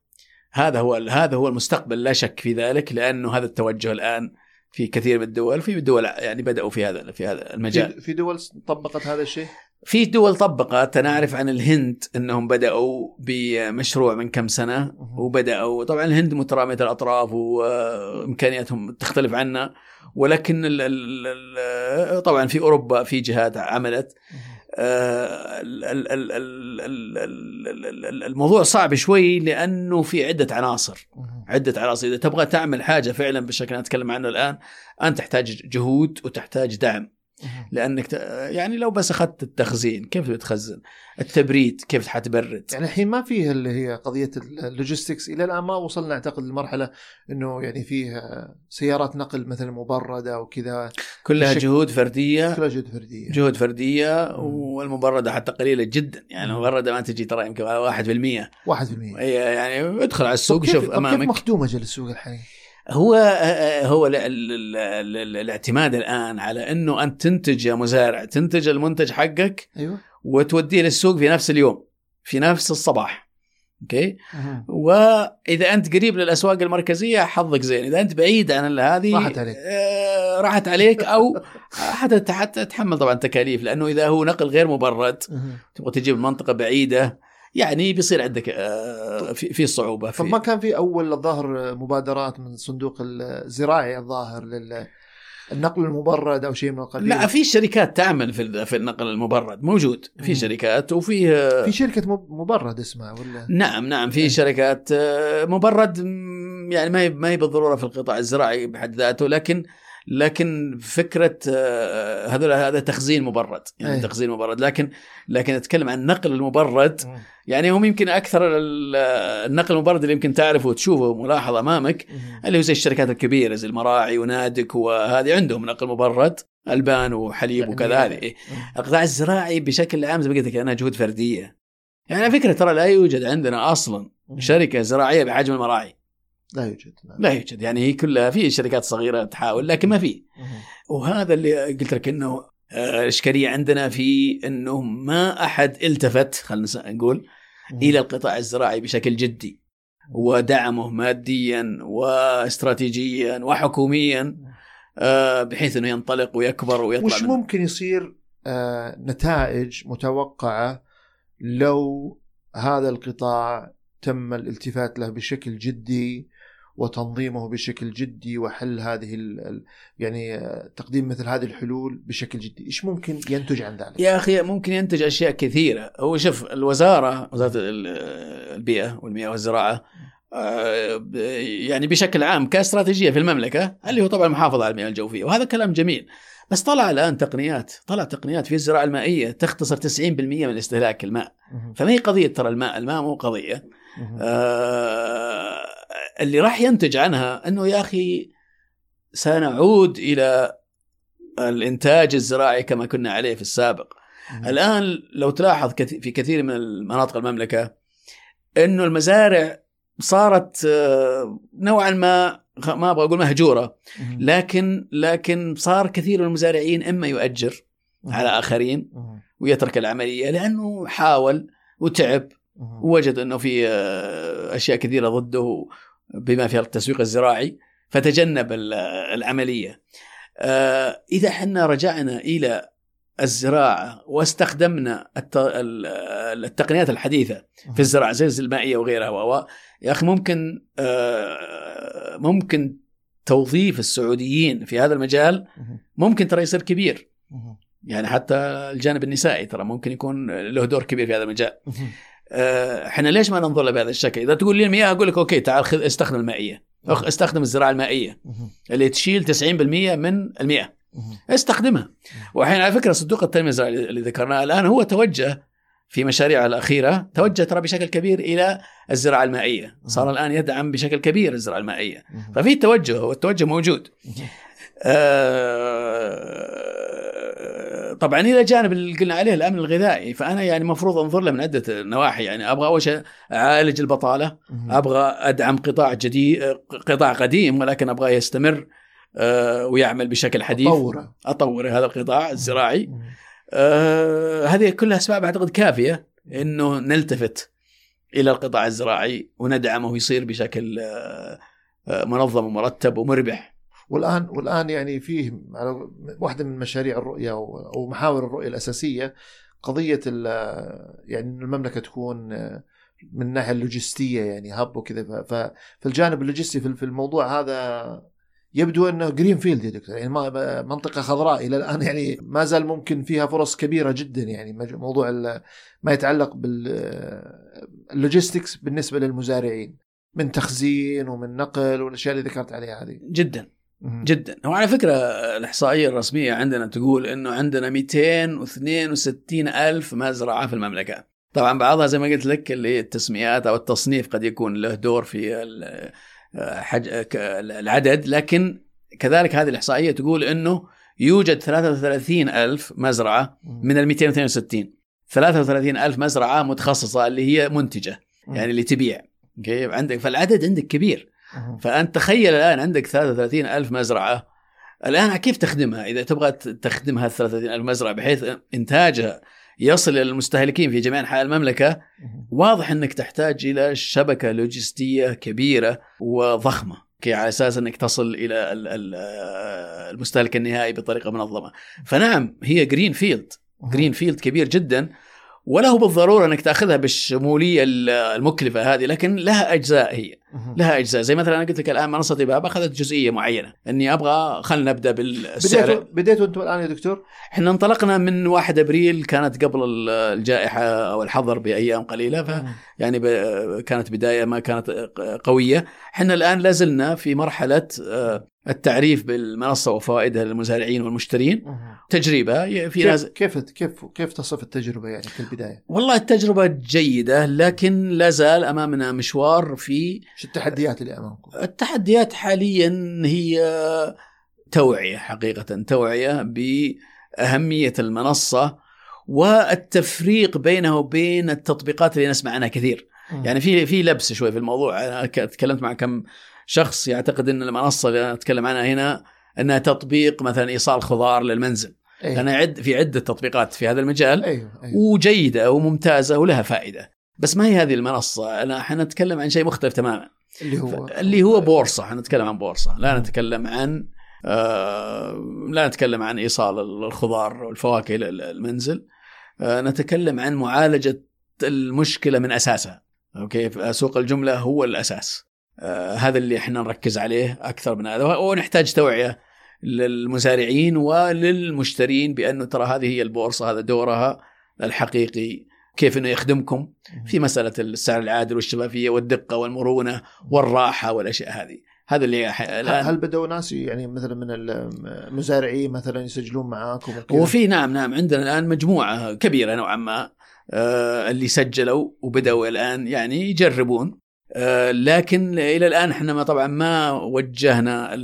هذا هو هذا هو المستقبل لا شك في ذلك لأنه هذا التوجه الآن في كثير من الدول في دول يعني بدأوا في هذا في هذا المجال في دول طبقت هذا الشيء؟ في دول طبقت أنا أعرف عن الهند إنهم بدأوا بمشروع من كم سنة. وبدأوا طبعا الهند مترامية الأطراف وإمكانياتهم تختلف عنا ولكن ال ال طبعا في أوروبا في جهات عملت. آه، ال- ال- ال- ال- ال- ال- ال- الموضوع صعب شوي لأنه في عدة عناصر. عدة عناصر إذا تبغى تعمل حاجة فعلا بالشكل اللي أتكلم عنه الآن أنت تحتاج جهود وتحتاج دعم. لأنك. يعني لو بس أخذت التخزين كيف بتخزن؟ التبريد كيف حتبرد؟ يعني الحين ما فيه اللي هي قضية اللوجيستكس إلى الآن ما وصلنا أعتقد لمرحلة إنه يعني فيه سيارات نقل مثلا مبردة وكذا كلها بشكل- جهود فردية كلها جهد فردية جهود فردية مم. والمبردة حتى قليلة جدا يعني. المبردة ما تجي ترى يمكن 1% 1% هي يعني ادخل على السوق شوف طب كيف أمامك مخدومه جل السوق الحين؟ هو هو ال- ال- ال- ال- ال- الاعتماد الآن على إنه انت تنتج يا مزارع تنتج المنتج حقك أيوه وتوديه للسوق في نفس اليوم في نفس الصباح أوكي مهم. وإذا أنت قريب للأسواق المركزية حظك زين إذا أنت بعيد عن هذه راحت عليك. آه راحت عليك أو حتى حتى تتحمل طبعا تكاليف لأنه إذا هو نقل غير مبرد مهم. تبغى تجيب المنطقة بعيدة يعني بيصير عندك آه في في صعوبة في طب ما كان في أول الظاهر مبادرات من الصندوق الزراعي الظاهر للنقل المبرد أو شيء من القبيل لا في شركات تعمل في في النقل المبرد موجود في. شركات وفي في شركة مب- مبرد اسمها ولا نعم نعم في إيه. شركات آه، مبرد يعني ما هي ما هي بالضرورة في القطاع الزراعي بحد ذاته لكن لكن فكرة آه، هذا هذا تخزين مبرد يعني أي. تخزين مبرد لكن لكن أتكلم عن النقل المبرد مم. يعني هم يمكن أكثر ال- النقل المبرد اللي يمكن تعرفه وتشوفه ملاحظ أمامك مم. اللي هو زي الشركات الكبيرة زي المراعي ونادك وهذه عندهم نقل مبرد ألبان وحليب وكذا هذه إيه. القطاع الزراعي بشكل عام زي ما قلت لك انها جهود فردية يعني فكرة ترى لا يوجد عندنا أصلا. شركة زراعية بحجم المراعي لا يوجد لا. لا يوجد يعني هي كلها في شركات صغيرة تحاول لكن ما في. وهذا اللي قلت لك إنه آه، الاشكاليه عندنا في إنه ما أحد التفت خلينا نقول. إلى القطاع الزراعي بشكل جدي ودعمه ماديا واستراتيجيا وحكوميا آه، بحيث إنه ينطلق ويكبر ويطلع وش ممكن يصير آه نتائج متوقعة لو هذا القطاع تم الالتفات له بشكل جدي وتنظيمه بشكل جدي وحل هذه ال يعني تقديم مثل هذه الحلول بشكل جدي، إيش ممكن ينتج عن ذلك؟ يا أخي ممكن ينتج أشياء كثيرة هو شوف الوزارة وزارة ال- البيئة والمياه والزراعة آه، يعني بشكل عام كاستراتيجية في المملكة اللي هو طبعا المحافظه على المياه الجوفية وهذا كلام جميل بس طلع الآن تقنيات طلع تقنيات في الزراعة المائية تختصر 90% من استهلاك الماء. فما هي قضية ترى الماء الماء مو قضية. آه، اللي راح ينتج عنها إنه يا أخي سنعود إلى الإنتاج الزراعي كما كنا عليه في السابق. الآن لو تلاحظ في كثير من مناطق المملكة إنه المزارع صارت آه، نوعا ما ما أبغى أقول مهجورة. لكن لكن صار كثير من المزارعين إما يؤجر. على آخرين. ويترك العملية لأنه حاول وتعب ووجد أنه في آه، أشياء كثيرة ضده بما فيها التسويق الزراعي فتجنب ال- العملية. آه، إذا إحنا رجعنا إلى الزراعة واستخدمنا الت- ال- التقنيات الحديثة في الزراعة زي المائية وغيرها و يا أخي ممكن آه، ممكن توظيف السعوديين في هذا المجال. ممكن ترى يصير كبير. يعني حتى الجانب النسائي ترى ممكن يكون له دور كبير في هذا المجال. آه، إحنا ليش ما ننظر له بهذا الشكل؟ إذا تقول لي المياه أقول لك أوكي تعال خذ استخدم المائية. استخدم الزراعة المائية. اللي تشيل 90% من المياه. استخدمها. والحين على فكرة صندوق التنمية الزراعية اللي ذكرناه الآن هو توجه في مشاريعه الأخيرة توجه ترى بشكل كبير إلى الزراعة المائية. صار الآن يدعم بشكل كبير الزراعة المائية. ففي توجه والتوجه موجود. آه، طبعا إلى جانب اللي قلنا عليه الأمن الغذائي فأنا يعني المفروض أنظر له من عدة نواحي. يعني أبغى أول شيء أعالج البطالة. أبغى أدعم قطاع جديد قطاع قديم ولكن ابغاه يستمر آه، ويعمل بشكل حديث. طوره اطور هذا القطاع الزراعي. آه، هذه كلها أسباب أعتقد كافية إنه نلتفت إلى القطاع الزراعي وندعمه يصير بشكل آه، منظم ومرتب ومربح. والان والآن يعني فيه على واحدة من مشاريع الرؤية أو محاور الرؤية الأساسية قضية يعني إن المملكة تكون من الناحيه اللوجستية يعني hub وكذا. فالجانب اللوجستي في الموضوع هذا يبدو إنه green field يا دكتور. يعني ما- منطقة خضراء إلى الآن يعني ما زال ممكن فيها فرص كبيرة جدا يعني. موضوع ما يتعلق باللوجيستكس بالنسبة للمزارعين. من تخزين ومن نقل والأشياء اللي ذكرت عليها هذه. جدا. جدا. هو على فكرة الإحصائية الرسمية عندنا تقول أنه عندنا 262 ألف مزرعة في المملكة. طبعا بعضها زي ما قلت لك اللي التسميات أو التصنيف قد يكون له دور في العدد لكن كذلك هذه الإحصائية تقول أنه يوجد 33 ألف مزرعة من ال 262 33 ألف مزرعة متخصصة اللي هي منتجة يعني اللي تبيع. أوكي؟ عندك فالعدد عندك كبير. فانت تخيل الآن عندك 33 ألف مزرعة الآن كيف تخدمها؟ إذا تبغى تخدم هذه 33 ألف مزرعة بحيث إنتاجها يصل إلى المستهلكين في جميع أنحاء المملكة. واضح إنك تحتاج إلى شبكة لوجستية كبيرة وضخمة كي على أساس إنك تصل إلى ال- ال- المستهلك النهائي بطريقة منظمة. فنعم هي green field green field كبير جدا ولا هو بالضرورة إنك تأخذها بالشمولية المكلفة هذه لكن لها أجزاء هي. لها أجزاء. زي مثلا أنا قلت لك الآن منصة ايباب أخذت جزئية معينة. إني أبغى خلينا نبدأ بديتوا بالسعر. بديتوا أنتم الآن يا دكتور؟ إحنا انطلقنا من 1 أبريل كانت قبل ال- الجائحة أو الحظر بأيام قليلة ف يعني كانت بداية ما كانت قوية. إحنا الآن لازلنا في مرحلة آه، التعريف بالمنصة وفوائدها للمزارعين والمشترين. تجربة في كيف ناس كيف كيف كيف تصف التجربة يعني في البداية؟ والله التجربة جيدة لكن لا زال أمامنا مشوار في شو التحديات اللي أمامكم؟ التحديات حاليا هي توعية حقيقة توعية بأهمية المنصة والتفريق بينه وبين التطبيقات اللي نسمع عنها كثير. يعني في في لبس شوي في الموضوع أنا تكلمت مع كم شخص يعتقد إن المنصة اللي أنا أتكلم عنها هنا إنها تطبيق مثلا إيصال خضار للمنزل. أيوه لأن عد في عدة تطبيقات في هذا المجال أيوه, أيوه. وجيدة وممتازة ولها فائدة. بس ما هي هذه المنصة؟ أنا إحنا نتكلم عن شيء مختلف تماما. اللي هو اللي هو بورصة. إحنا نتكلم عن بورصة. لا نتكلم عن آه لا نتكلم عن إيصال الخضار والفواكه إلى المنزل آه نتكلم عن معالجة المشكلة من أساسها. أوكي؟ سوق الجملة هو الأساس. آه هذا اللي إحنا نركز عليه أكثر من هذا ونحتاج توعية للمزارعين وللمشترين بأنه ترى هذه هي البورصة هذا دورها الحقيقي كيف إنه يخدمكم في مسألة السعر العادل والشفافية والدقة والمرونة والراحة والأشياء هذه. هذا اللي ح- الآن هل بدأوا ناس يعني مثلا من المزارعين مثلا يسجلون معاكم؟ وفي نعم نعم عندنا الآن مجموعة كبيرة نوعا ما آه، اللي سجلوا وبدأوا الآن يعني يجربون. لكن إلى الآن إحنا ما طبعا ما وجهنا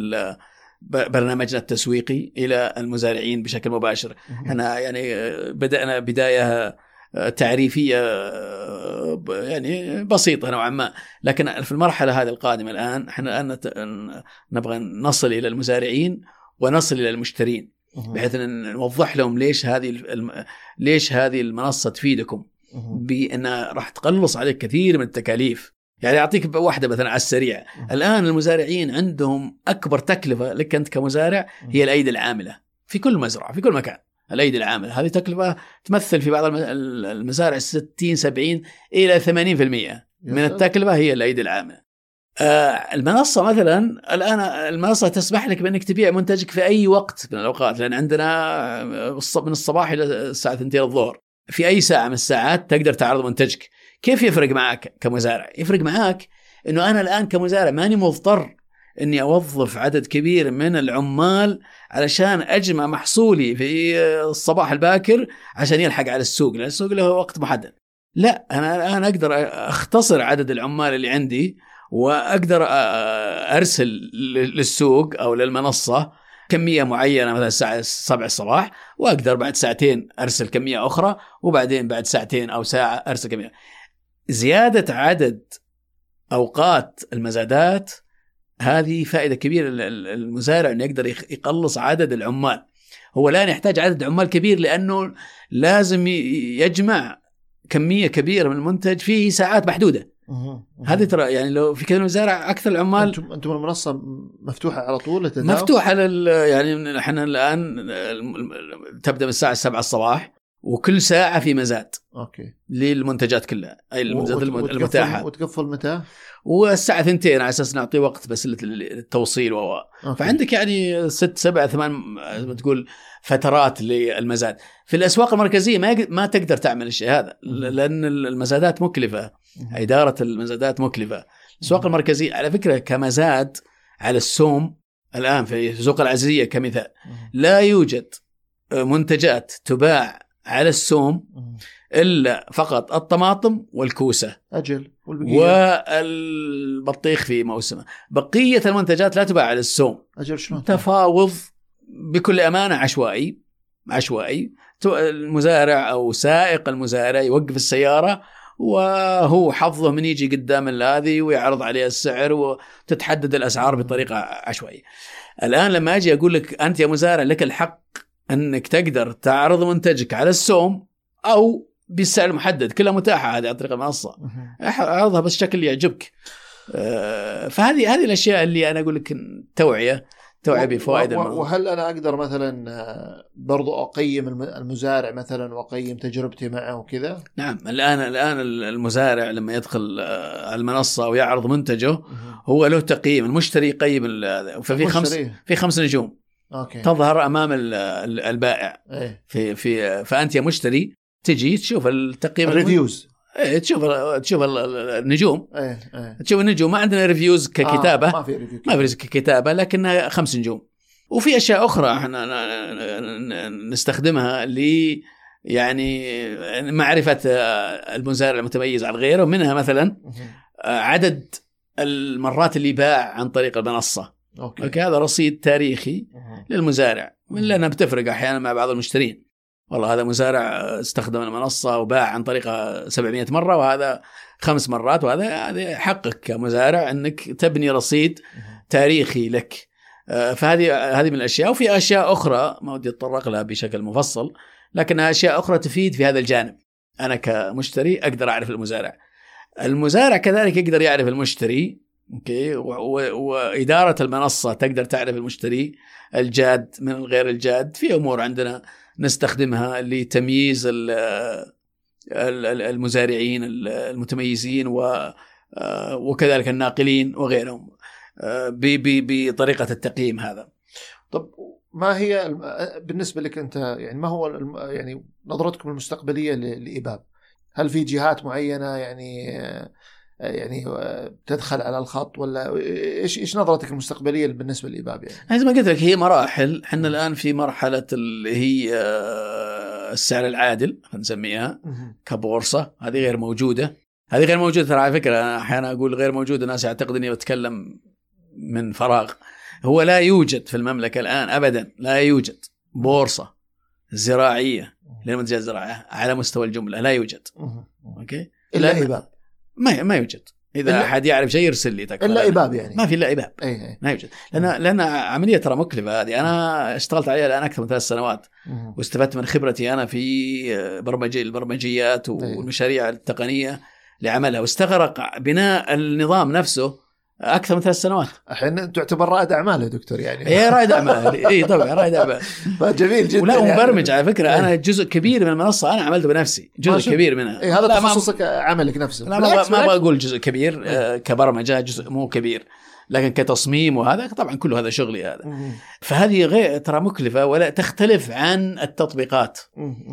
برنامجنا التسويقي إلى المزارعين بشكل مباشر. إحنا يعني آه، بدأنا بداية آه، تعريفية آه، يعني بسيطة نوعا ما. لكن في المرحلة هذه القادمة الآن إحنا الآن نبغى نصل إلى المزارعين ونصل إلى المشترين بحيث إن نوضح لهم ليش هذه الم... ليش هذه المنصة تفيدكم. بانها راح تقلص عليك كثير من التكاليف. يعني أعطيك واحدة مثلا على السريع. الآن المزارعين عندهم أكبر تكلفة لك أنت كمزارع هي الأيدي العاملة. في كل مزرعة في كل مكان الأيدي العاملة. هذه تكلفة تمثل في بعض الم- المزارع 60 70 إلى 80% من التكلفة هي الأيدي العاملة. آه، المنصة مثلا الآن المنصة تسمح لك بأنك تبيع منتجك في أي وقت من الأوقات. لأن عندنا من الصباح إلى الساعة 2 الظهر. في أي ساعة من الساعات تقدر تعرض منتجك. كيف يفرق معك كمزارع؟ يفرق معك إنه أنا الآن كمزارع ماني مضطر إني أوظف عدد كبير من العمال علشان أجمع محصولي في الصباح الباكر عشان يلحق على السوق لأن السوق له وقت محدد. لا أنا الآن أقدر أختصر عدد العمال اللي عندي وأقدر أرسل للسوق أو للمنصة كمية معينة مثلا الساعة 7 الصباح وأقدر بعد ساعتين أرسل كمية أخرى وبعدين بعد ساعتين أو ساعة أرسل كمية. زيادة عدد أوقات المزادات هذه فائدة كبيرة للمزارع إنه يقدر يقلص عدد العمال. هو الان يحتاج عدد عمال كبير لأنه لازم يجمع كمية كبيرة من المنتج في ساعات محدودة. هذه ترى يعني لو في كذا مزارع أكثر العمال أنتم أنتم المنصة مفتوحة على طول للتداول؟ مفتوحة لل يعني إحنا الآن تبدأ من الساعة 7 الصباح. وكل ساعة في مزاد. أوكي. للمنتجات كلها. أي المنتجات وت- الم- وتقفل- المتاحة. وتقفل متى؟ والساعة 2 على أساس نعطي وقت بس لل- للتوصيل و. فعندك يعني ست سبع ثمان زي ما تقول فترات للمزاد. في الأسواق المركزية ما ما تقدر تعمل الشيء هذا لأن المزادات مكلفة. إدارة المزادات مكلفة. الأسواق المركزية على فكرة كمزاد على السوم الآن في السوق العزيزية كمثال. لا يوجد منتجات تباع على السوم. إلا فقط الطماطم والكوسة أجل والبقية والبطيخ في موسمه بقية المنتجات لا تباع على السوم أجل شلون؟ تفاوض بكل أمانة عشوائي عشوائي المزارع أو سائق المزارع يوقف السيارة وهو حظه من يجي قدام هذه ويعرض عليها السعر وتتحدد الأسعار بطريقة عشوائية. الآن لما أجي أقول لك أنت يا مزارع لك الحق أنك تقدر تعرض منتجك على السوم أو بالسعر المحدد كلها متاحة هذه عن طريق المنصة. أعرضها بس شكل يعجبك آه، فهذه هذه الأشياء اللي أنا أقول لك توعية توعية بفوائد وهل أنا أقدر مثلا آه، برضو أقيم الم- المزارع مثلا وأقيم تجربتي معه وكذا؟ نعم الان الآن المزارع لما يدخل آه، على المنصة ويعرض منتجه هو له تقييم المشتري يقيم. ففي خمس. في خمس نجوم أوكي. تظهر أمام ال- ال- البائع. إيه. في في فأنت يا مشتري تجي تشوف التقييم ال reviews إيه، تشوف تشوف ال- ال- النجوم. إيه إيه. تشوف النجوم. ما عندنا reviews ككتابة. آه ما في review ما في ككتابة لكنها خمس نجوم. وفي أشياء أخرى إحنا نستخدمها ل يعني معرفة المزارع المتميز عن غيره منها مثلا مهم. عدد المرات اللي باع عن طريق المنصة. أوكي. أوكي هذا رصيد تاريخي مهم. للمزارع لانها بتفرق أحيانا مع بعض المشترين. والله هذا مزارع استخدم المنصة وباع عن طريقها 700 مرة وهذا خمس مرات وهذا هذا حقك كمزارع إنك تبني رصيد. تاريخي لك. آه، فهذه هذه من الأشياء. وفي أشياء أخرى ما ودي أتطرق لها بشكل مفصل لكنها أشياء أخرى تفيد في هذا الجانب. أنا كمشتري أقدر أعرف المزارع. المزارع كذلك يقدر يعرف المشتري أوكي؟ وإدارة المنصة تقدر تعرف المشتري الجاد من الغير الجاد. في أمور عندنا نستخدمها لتمييز ال- ال- ال- المزارعين المتميزين آه، وكذلك الناقلين وغيرهم آه، بطريقة التقييم هذا. طب ما هي بالنسبة لك أنت يعني ما هو يعني نظرتكم المستقبلية ل- لإباب؟ هل في جهات معينة؟ يعني آه، يعني تدخل على الخط ولا إيش إيش نظرتك المستقبلية بالنسبة لإباب يعني؟ زي ما قلت لك هي مراحل. إحنا الآن في مرحلة اللي هي آه، السعر العادل نسميها. كبورصة هذه غير موجودة. هذه غير موجودة ترى على فكرة. أنا أحيانا أقول غير موجودة الناس يعتقد إني بتكلم من فراغ. هو لا يوجد في المملكة الآن ابدا لا يوجد بورصة زراعية. للمنتجات الزراعيه على مستوى الجملة لا يوجد. أوكي؟ إلا لا- ايباب ما ما يوجد. إذا أحد يعرف شيء يرسل لي تكفى إلا ايباب يعني. ما في إلا ايباب اي اي ما يوجد. لأن لأن عملية ترى مكلفة هذه. أنا اشتغلت عليها الآن أكثر من ثلاث سنوات. واستفدت من خبرتي أنا في برمجي البرمجيات والمشاريع التقنية لعملها. واستغرق بناء النظام نفسه أكثر من ثلاث سنوات. الحين تعتبر رائد أعمال يا دكتور يعني. هي رائد أعمال. *laughs* اي طبعا رائد أعمال. فجميل جدا ولا يعني. مبرمج على فكرة. إيه. أنا جزء كبير من المنصة أنا عملته بنفسي. جزء كبير منها. اي هذا تخصصك عملك نفسه. لا ما بالعكس. بقول جزء كبير آه، كبرمجة جزء مو كبير. لكن كتصميم وهذا طبعا كله هذا شغلي هذا. فهذه غير ترى مكلفة ولا تختلف عن التطبيقات.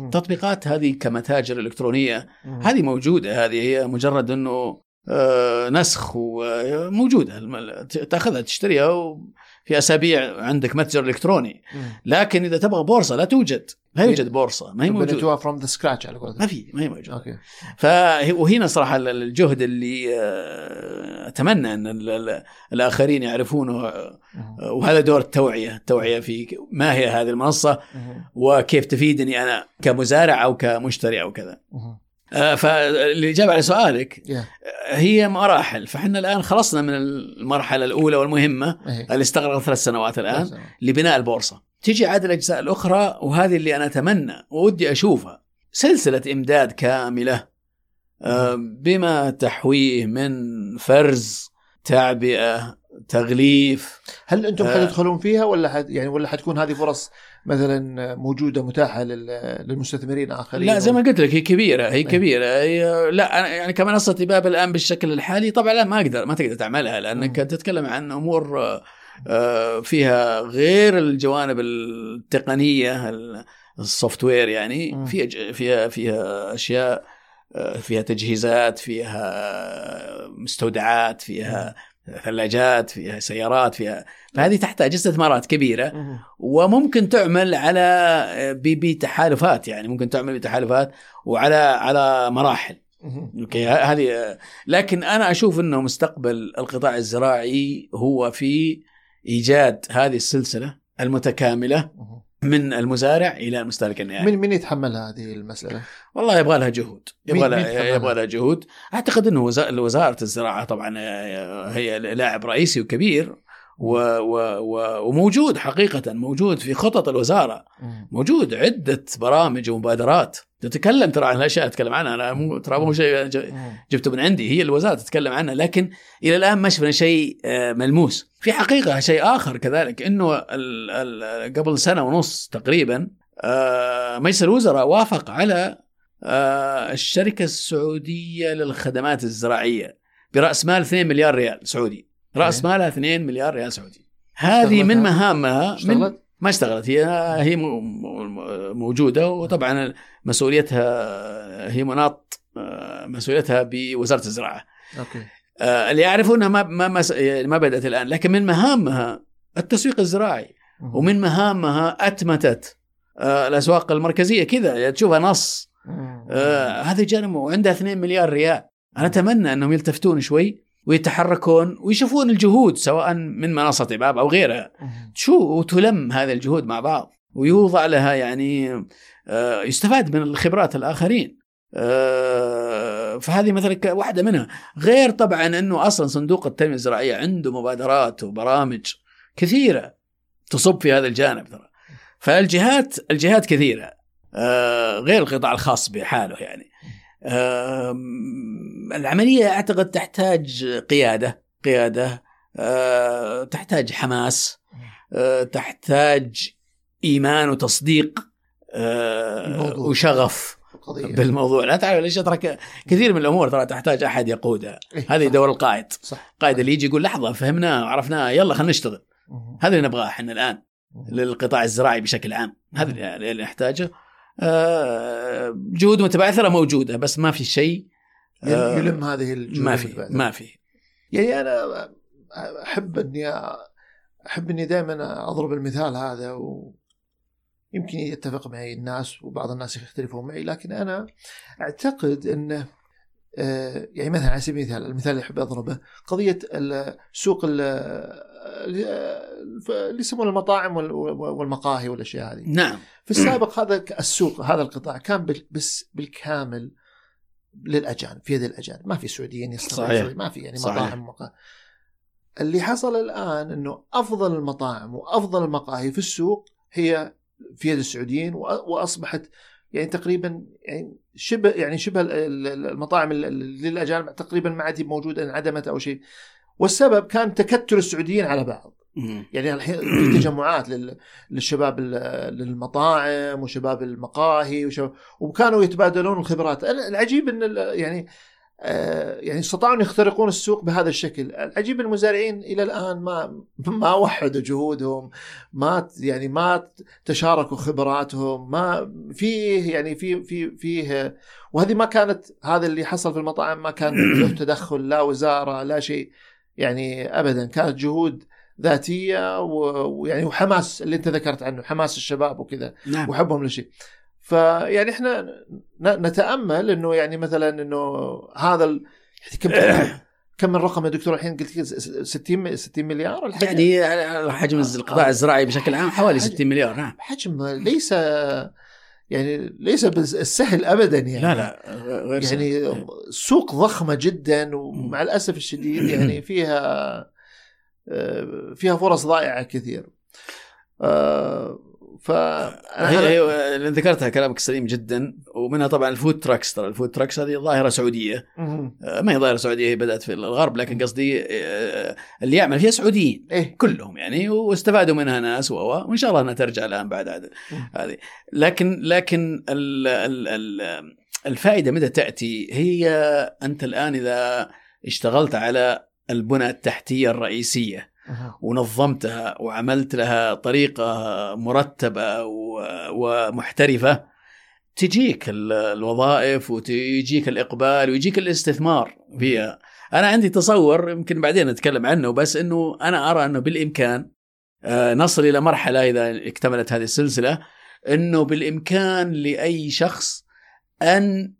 التطبيقات هذه كمتاجر إلكترونية. هذه موجودة. هذه هي مجرد إنه نسخ وموجوده الم- تأخذها تشتريها وفي أسابيع عندك متجر إلكتروني. لكن إذا تبغى بورصة لا توجد. لا يوجد بورصة ما هي موجودة. from the scratch على قولتهم. ما في ما هي موجودة. أوكي. ف وهنا صراحة ال- الجهد اللي آه، أتمنى أن ال- ال- الآخرين يعرفونه آه،. وهذا دور التوعية التوعية في ما هي هذه المنصة. وكيف تفيدني أنا كمزارع أو كمشتري أو كذا. آه، فالإجابة على سؤالك. آه، هي مراحل فاحنا الآن خلصنا من المرحلة الأولى والمهمة إيه. اللي استغرقت ثلاث سنوات الآن. لبناء البورصة تجي عاد الأجزاء الأخرى وهذه اللي أنا أتمنى ودي أشوفها سلسلة إمداد كاملة آه، بما تحويه من فرز تعبئة تغليف هل أنتم آه. حتدخلون فيها ولا حد يعني ولا حتكون هذه فرص مثلا موجودة متاحة لل- للمستثمرين آخرين لا زي ما قلت لك هي كبيرة هي. كبيرة هي لا أنا يعني كمنصه باب الآن بالشكل الحالي طبعا لا ما أقدر ما تقدر تعملها لأنك مم. تتكلم عن أمور آه، آه، فيها غير الجوانب التقنية ال- ال software يعني. فيها فيها فيها أشياء آه، فيها تجهيزات فيها مستودعات فيها ثلاجات فيها سيارات فيها فهذه تحتاج استثمارات كبيرة. وممكن تعمل على بتحالفات يعني ممكن تعمل بتحالفات وعلى على مراحل. أوكي هذه لكن أنا أشوف إنه مستقبل القطاع الزراعي هو في إيجاد هذه السلسلة المتكاملة. من المزارع إلى المستهلك النهائي من من يتحمل هذه المسألة؟ والله يبغى لها جهود يبغى لها؟ يبغى لها جهود أعتقد إنه وزا- وزارة الزراعة طبعا آه، هي لاعب رئيسي وكبير و و و وموجود حقيقة موجود في خطط الوزارة. موجود عدة برامج ومبادرات تتكلم ترى عن الأشياء أتكلم عنها. أنا مو ترى مو شيء. جبته من عندي. هي الوزارة تتكلم عنها لكن إلى الآن ما شفنا شيء آه، ملموس. في حقيقة شيء آخر كذلك إنه ال ال قبل سنة ونص تقريبا آه، مجلس الوزراء وافق على آه، الشركة السعودية للخدمات الزراعية برأس مال 2 مليار ريال سعودي. رأس إيه. مالها 2 مليار ريال سعودي. هذه من مهامها من؟ ما اشتغلت. هي هي موجودة وطبعا مسؤوليتها هي مناط آه، مسؤوليتها بوزارة الزراعة أوكي آه، اللي يعرفونها ما ما ما, يعني ما بدأت الآن لكن من مهامها التسويق الزراعي. ومن مهامها أتمتت آه، الأسواق المركزية كذا يعني تشوفها نص. آه، هذا جانب وعندها 2 مليار ريال أنا أتمنى أنهم يلتفتون شوي ويتحركون ويشوفون الجهود سواء من منصة باب أو غيرها. شو وتلم هذه الجهود مع بعض ويوضع لها يعني يستفاد من الخبرات الآخرين. آه، فهذه مثلا واحدة منها. غير طبعا إنه أصلا صندوق التنميه الزراعية عنده مبادرات وبرامج كثيرة تصب في هذا الجانب ترى. فالجهات الجهات كثيرة. آه، غير القطاع الخاص بحاله يعني. العملية أعتقد تحتاج قيادة قيادة آه، تحتاج حماس آه، تحتاج إيمان وتصديق. آه، الموضوع. وشغف القضية بالموضوع لا تعرف ليش ترى ك- كثير من الأمور ترى تحتاج أحد يقودها إيه، هذه. دور القائد صح القائد اللي يجي يقول لحظة فهمناه وعرفناه يلا خلينا نشتغل. هذا اللي نبغاه إحنا الآن. للقطاع الزراعي بشكل عام هذا اللي نحتاجه آه، جهود متبعثرة موجودة بس ما في شيء آه، يلم هذه الجهود ما في. ما في يعني أنا أحب أني أحب أني دائما أضرب المثال هذا ويمكن يتفق معي الناس وبعض الناس يختلفون معي لكن أنا أعتقد انه آه، يعني مثلا على سبيل المثال المثال اللي أحب أضربه قضية سوق ال- اللي يسمونه المطاعم وال- والمقاهي والأشياء هذه نعم في السابق هذا السوق هذا القطاع كان بس بالكامل للأجانب في يد الأجانب ما في سعوديين يستطيعون. يسوي- ما في يعني صحيح. مطاعم ومقاهي اللي حصل الآن إنه أفضل المطاعم وأفضل المقاهي في السوق هي في يد السعوديين وأصبحت يعني تقريبا يعني شبه يعني شبه ال- ال- المطاعم ال- ال- للأجانب تقريبا ما عاد موجودة انعدمت أو شيء. والسبب كان تكتل السعوديين على بعض. يعني الحين في تجمعات لل- للشباب للمطاعم وشباب المقاهي وشباب وكانوا يتبادلون الخبرات. العجيب إن يعني يعني استطاعوا أن يخترقون السوق بهذا الشكل. العجيب المزارعين إلى الآن ما ما وحدوا جهودهم ما يعني ما تشاركوا خبراتهم ما فيه يعني في في فيه وهذه ما كانت هذا اللي حصل في المطاعم ما كان *coughs* له تدخل لا وزارة لا شيء. يعني ابدا كانت جهود ذاتية ويعني وحماس اللي أنت ذكرت عنه حماس الشباب وكذا. نعم. وحبهم للشيء فيعني إحنا نتأمل إنه يعني مثلا إنه هذا ال... يعني كم *coughs* كم من رقم يا دكتور الحين قلت لي 60 60 مليار الحين يعني حجم القطاع الزراعي بشكل عام حوالي 60 مليار نعم. حجم ليس يعني ليس بالسهل ابدا يعني. لا لا غير سهل. يعني سوق ضخمة جدا ومع الأسف الشديد يعني *coughs* فيها آه، فيها فرص ضائعة كثير. آه، ف هي هي اللي ذكرتها كلامك سليم جدا ومنها طبعا ال food trucks ترى ال food trucks هذه ظاهرة سعودية. آه، ما هي ظاهرة سعودية هي بدأت في الغرب لكن قصدي آه، اللي يعمل فيها سعوديين. إيه. كلهم يعني واستفادوا منها ناس و وإن شاء الله أنها ترجع الآن بعد هذه. لكن لكن ال ال ال الفائدة متى تأتي؟ هي أنت الآن إذا اشتغلت على البنى التحتية الرئيسية. ونظمتها وعملت لها طريقة مرتبة و- ومحترفة. تجيك ال- الوظائف وتجيك الإقبال ويجيك الاستثمار فيها. أنا عندي تصور يمكن بعدين نتكلم عنه بس إنه أنا أرى إنه بالإمكان آه، نصل إلى مرحلة إذا اكتملت هذه السلسلة إنه بالإمكان لأي شخص أن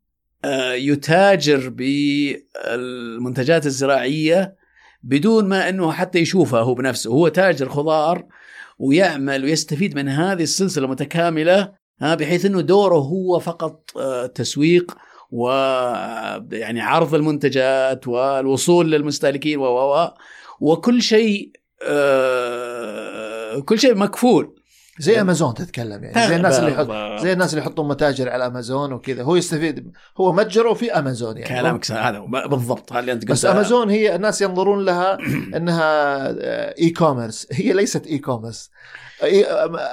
آه، يتاجر بالمنتجات الزراعية بدون ما إنه حتى يشوفها هو بنفسه. هو تاجر خضار ويعمل ويستفيد من هذه السلسلة المتكاملة ها بحيث إنه دوره هو فقط آه، تسويق و يعني عرض المنتجات والوصول للمستهلكين و وكل شيء آه، كل شيء مكفول. زي أمازون تتكلم يعني زي الناس اللي يحط. زي الناس اللي يحطون متاجر على أمازون وكذا هو يستفيد هو متجره في أمازون يعني كلامك هذا بالضبط هذا اللي أنت بس قلته أمازون هي الناس ينظرون لها *clears throat* إنها e-commerce هي ليست e-commerce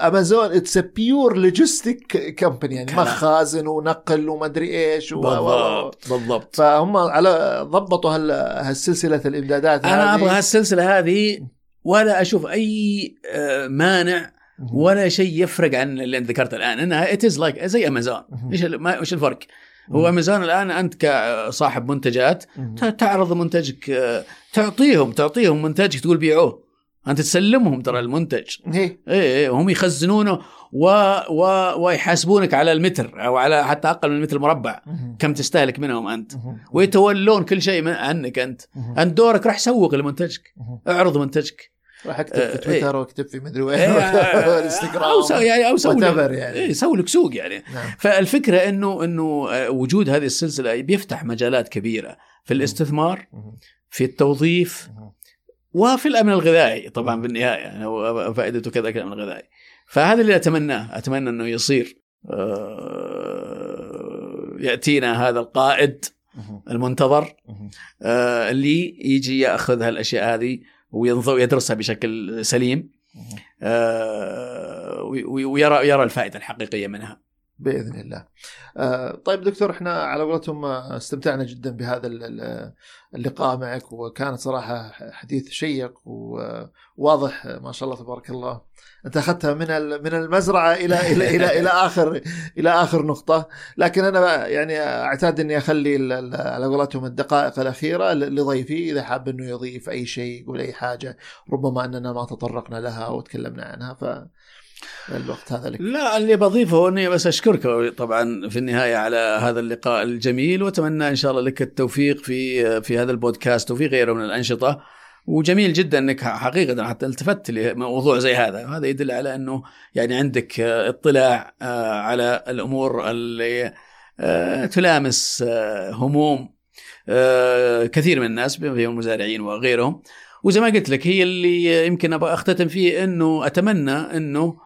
أمازون it's pure logistic company يعني. مخازن ونقل ومدري إيش و- بالضبط بالضبط فهم على ضبطوا هال- هالسلسلة الإمدادات أنا. أبغى هالسلسلة هذه ولا أشوف أي آه، مانع. ولا شيء يفرق عن اللي أنت ذكرته الآن إنها it's like زي أمازون. إيش إيش الفرق؟ هو امازون الآن أنت كصاحب منتجات تعرض منتجك آه، تعطيهم تعطيهم منتجك تقول بيعوه أنت تسلمهم ترى المنتج إيه إيه هم يخزنونه و... و... ويحاسبونك على المتر أو على حتى أقل من المتر المربع. كم تستهلك منهم أنت. ويتولون كل شيء من عنك أنت. انت دورك راح سوق لمنتجك. اعرض منتجك راح أكتب آه، في تويتر وأكتب في مدري وين إيه، *laughs* الانستغرام أو سو يعني أو سوي يعني. إيه سوي لك سوق يعني نعم. فالفكرة انه إنه آه، وجود هذه السلسلة بيفتح مجالات كبيرة في الاستثمار. في التوظيف. وفي الأمن الغذائي طبعا بالنهاية يعني فائدته كذلك الامن الغذائي فهذا اللي أتمناه أتمنى إنه يصير آه، يأتينا هذا القائد. المنتظر. آه، اللي يجي يأخذ هالأشياء هذه ويدرسها بشكل سليم. آه، وي- وي- ويرى يرى الفائدة الحقيقية منها. بإذن الله. آه، طيب دكتور إحنا على قولتهم آه، استمتعنا جدا بهذا ال- ال- اللقاء معك وكانت صراحة حديث شيق وواضح آه، ما شاء الله تبارك الله. أنت أخذتها من من المزرعة إلى إلى إلى إلى *laughs* اخر إلى آخر نقطة، لكن أنا يعني أعتاد إني أخلي على قولتهم الدقائق الأخيرة لضيفي إذا حاب إنه يضيف أي شيء يقول أي حاجة ربما أننا ما تطرقنا لها أو تكلمنا عنها ف الوقت هذا لك. لا اللي بضيفه إني بس أشكرك طبعا في النهاية على هذا اللقاء الجميل وأتمنى إن شاء الله لك التوفيق في في هذا البودكاست وفي غيره من الأنشطة. وجميل جدا إنك حقيقة حتى التفت لموضوع زي هذا. هذا يدل على إنه يعني عندك اطلاع آه، على الأمور اللي آه، تلامس آه، هموم كثير من الناس فيهم المزارعين وغيرهم. وزي ما قلت لك هي اللي يمكن أبغى أختتم فيه إنه أتمنى إنه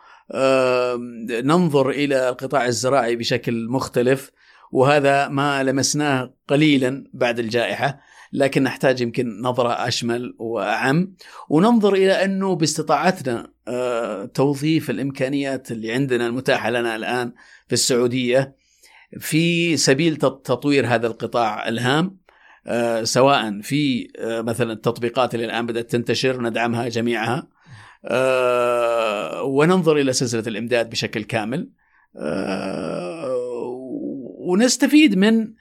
ننظر إلى القطاع الزراعي بشكل مختلف وهذا ما لمسناه قليلا بعد الجائحة لكن نحتاج يمكن نظرة أشمل وأعم. وننظر إلى أنه باستطاعتنا آه، توظيف الإمكانيات اللي عندنا المتاحة لنا الآن في السعودية في سبيل تطوير هذا القطاع الهام آه، سواء في آه، مثلا التطبيقات اللي الآن بدأت تنتشر ندعمها جميعها وننظر إلى سلسلة الإمداد بشكل كامل. ونستفيد من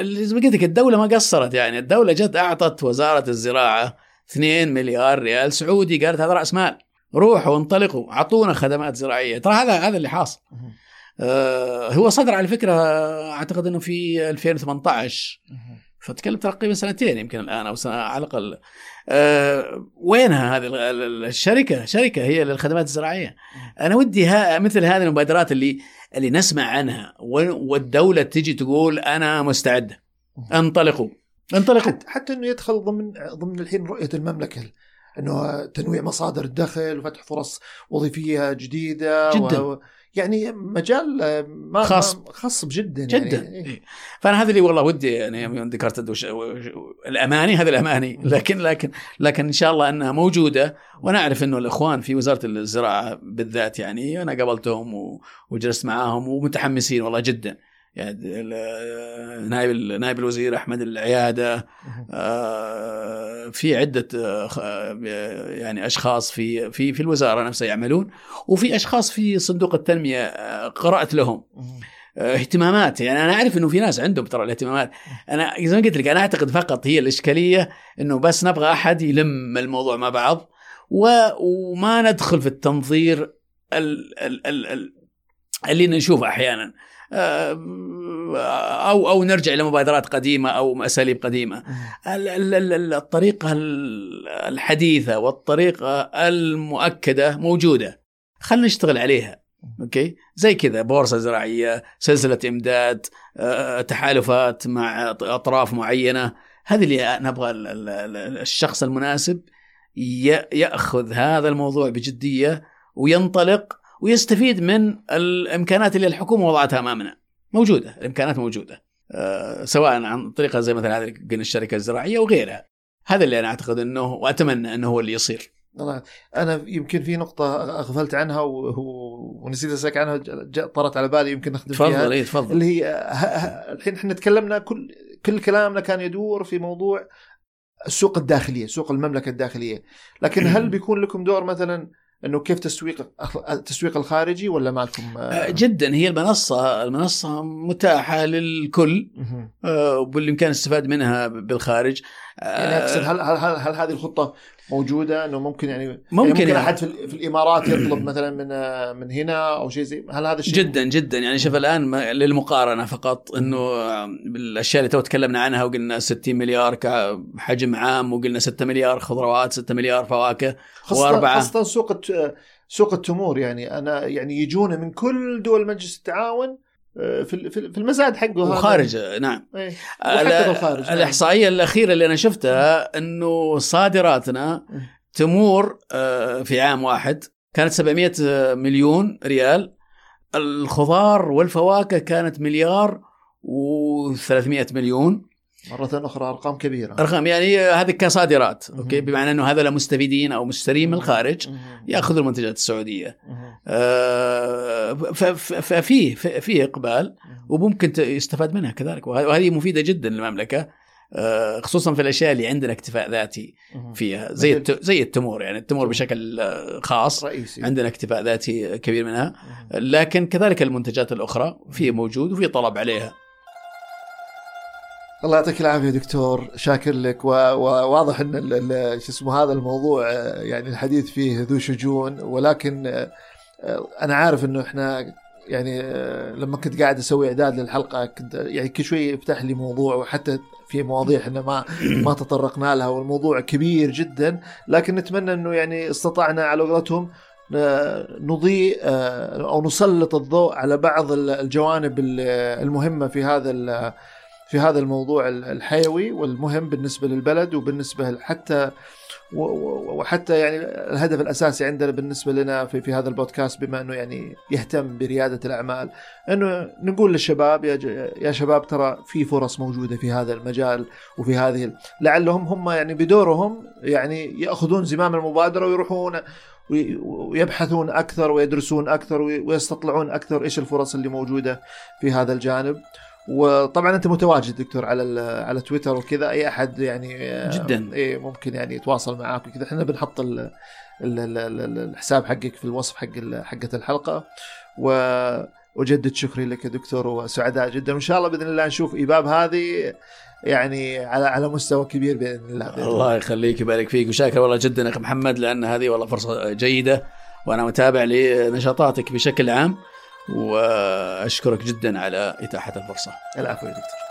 زي ما قلت لك الدولة ما قصرت يعني. الدولة جت أعطت وزارة الزراعة 2 مليار ريال سعودي قالت هذا رأس مال. روحوا وانطلقوا أعطونا خدمات زراعية. ترى هذا هذا اللي حاصل. آه هو صدر على فكرة أعتقد إنه في 2018 فتكلم تقريبا سنتين يمكن الآن أو سنة على الأقل. أه وينها هذه الشركة؟ شركة هي للخدمات الزراعية. أنا ودي ها مثل هذه المبادرات اللي اللي نسمع عنها والدولة تجي تقول أنا مستعده انطلقوا. انطلقوا. حتى, حتى إنه يدخل ضمن ضمن الحين رؤية المملكة إنه تنويع مصادر الدخل وفتح فرص وظيفية جديدة جدا. و... يعني مجال ما خاص. خاص جدا جدا. يعني. إيه. فأنا هذا اللي والله ودي يعني يوم ذكرت وش... الأماني هذه الأماني. لكن لكن لكن إن شاء الله أنها موجودة. وأنا أعرف إنه الإخوان في وزارة الزراعة بالذات يعني أنا قابلتهم وجلست معاهم ومتحمسين والله جدا. يعني نائب نائب الوزير أحمد العيادة آه، في عدة آه، يعني أشخاص في في في الوزارة نفسها يعملون وفي أشخاص في صندوق التنمية آه، قرأت لهم. اهتمامات. يعني أنا أعرف إنه في ناس عندهم ترى الاهتمامات. أنا زي ما قلت لك أنا أعتقد فقط هي الإشكالية إنه بس نبغى أحد يلم الموضوع مع بعض وما ندخل في التنظير اللي نشوفه أحيانا. أو أو نرجع لمبادرات قديمة أو أساليب قديمة. الطريقة الحديثة والطريقة المؤكدة موجودة. خلينا نشتغل عليها. أوكي؟ زي كذا بورصة زراعية سلسلة إمداد آه، تحالفات مع أطراف معينة. هذه اللي نبغى الشخص المناسب يأخذ هذا الموضوع بجدية وينطلق ويستفيد من الإمكانات اللي الحكومة وضعتها أمامنا. موجودة الإمكانات موجودة. أه سواء عن طريقة زي مثلا هذه الشركة الزراعية وغيرها هذا اللي أنا أعتقد إنه وأتمنى إنه هو اللي يصير. أنا يمكن في نقطة غفلت عنها ونسيت أسألك عنها طرت على بالي يمكن نخدم فيها. تفضل اي تفضل. اللي هي الحين إحنا تكلمنا كل كل كلامنا كان يدور في موضوع السوق الداخلية سوق المملكة الداخلية. لكن هل *clears throat* بيكون لكم دور مثلا إنه كيف تسويق التسويق الخارجي ولا ما لكم آه، جدا. هي المنصة المنصة متاحة للكل آه، وبالإمكان الاستفاد منها بالخارج. يعني أقصد هل, هل, هل, هل هذه الخطة موجودة إنه ممكن يعني ممكن, يعني ممكن يعني. أحد في, في الإمارات يطلب *clears throat* مثلا من من هنا أو شيء زي هل هذا الشيء جدا جدا. يعني شوف الآن للمقارنة فقط إنه الاشياء اللي تو تكلمنا عنها وقلنا 60 مليار كحجم عام وقلنا 6 مليار خضروات 6 مليار فواكه وأربعة. خاصة سوق سوق التمور يعني. أنا يعني يجون من كل دول مجلس التعاون في في المزاد حقه وخارج نعم. إيه. وحتى الخارج نعم. الإحصائية الأخيرة اللي أنا شفتها إنه صادراتنا تمور آه، في عام واحد كانت 700 مليون ريال. الخضار والفواكه كانت مليار و300 مليون. مرة أخرى أرقام كبيرة. أرقام يعني هذه كصادرات أوكي؟ بمعنى أنه هذا مستفيدين أو مشترين من الخارج يأخذوا المنتجات السعودية. آه ففيه فيه إقبال وممكن يستفاد منها كذلك وهذه مفيدة جدا للمملكة آه خصوصا في الأشياء اللي عندنا اكتفاء ذاتي فيها زي زي التمور يعني التمور بشكل خاص رئيسي. عندنا اكتفاء ذاتي كبير منها. لكن كذلك المنتجات الأخرى في موجود وفي طلب عليها. الله يعطيك العافية دكتور. شاكر لك وواضح إن شو اسمه هذا الموضوع يعني الحديث فيه ذو شجون. ولكن أنا عارف إنه إحنا يعني لما كنت قاعد أسوي إعداد للحلقة كنت يعني كل شوي يفتح لي موضوع وحتى في مواضيع إحنا ما ما تطرقنا لها. والموضوع كبير جدا. لكن نتمنى إنه يعني استطعنا على قولتهم نضيء أو نسلط الضوء على بعض الجوانب المهمة في هذا في هذا الموضوع الحيوي والمهم بالنسبة للبلد وبالنسبة حتى وحتى يعني الهدف الأساسي عندنا بالنسبة لنا في, في هذا البودكاست بما إنه يعني يهتم بريادة الأعمال إنه نقول للشباب يا يا شباب ترى في فرص موجودة في هذا المجال وفي هذه لعلهم هم يعني بدورهم يعني يأخذون زمام المبادرة ويروحون ويبحثون أكثر ويدرسون أكثر ويستطلعون أكثر إيش الفرص اللي موجودة في هذا الجانب. وطبعا أنت متواجد دكتور على على تويتر وكذا. أي أحد يعني جدا. اي ممكن يعني يتواصل معك وكذا. إحنا بنحط ال ال ال الحساب حقك في الوصف حق حقة الحلقة. و وجدد شكري لك يا دكتور وسعداء جدا. وإن شاء الله بإذن الله نشوف ايباب هذه يعني على على مستوى كبير بإذن الله بإذن الله يخليك يبارك فيك. وشاكر والله جدا أخي محمد لأن هذه والله فرصة جيدة وأنا متابع لنشاطاتك بشكل عام. وأشكرك جدا على إتاحة الفرصة. العفو يا دكتور.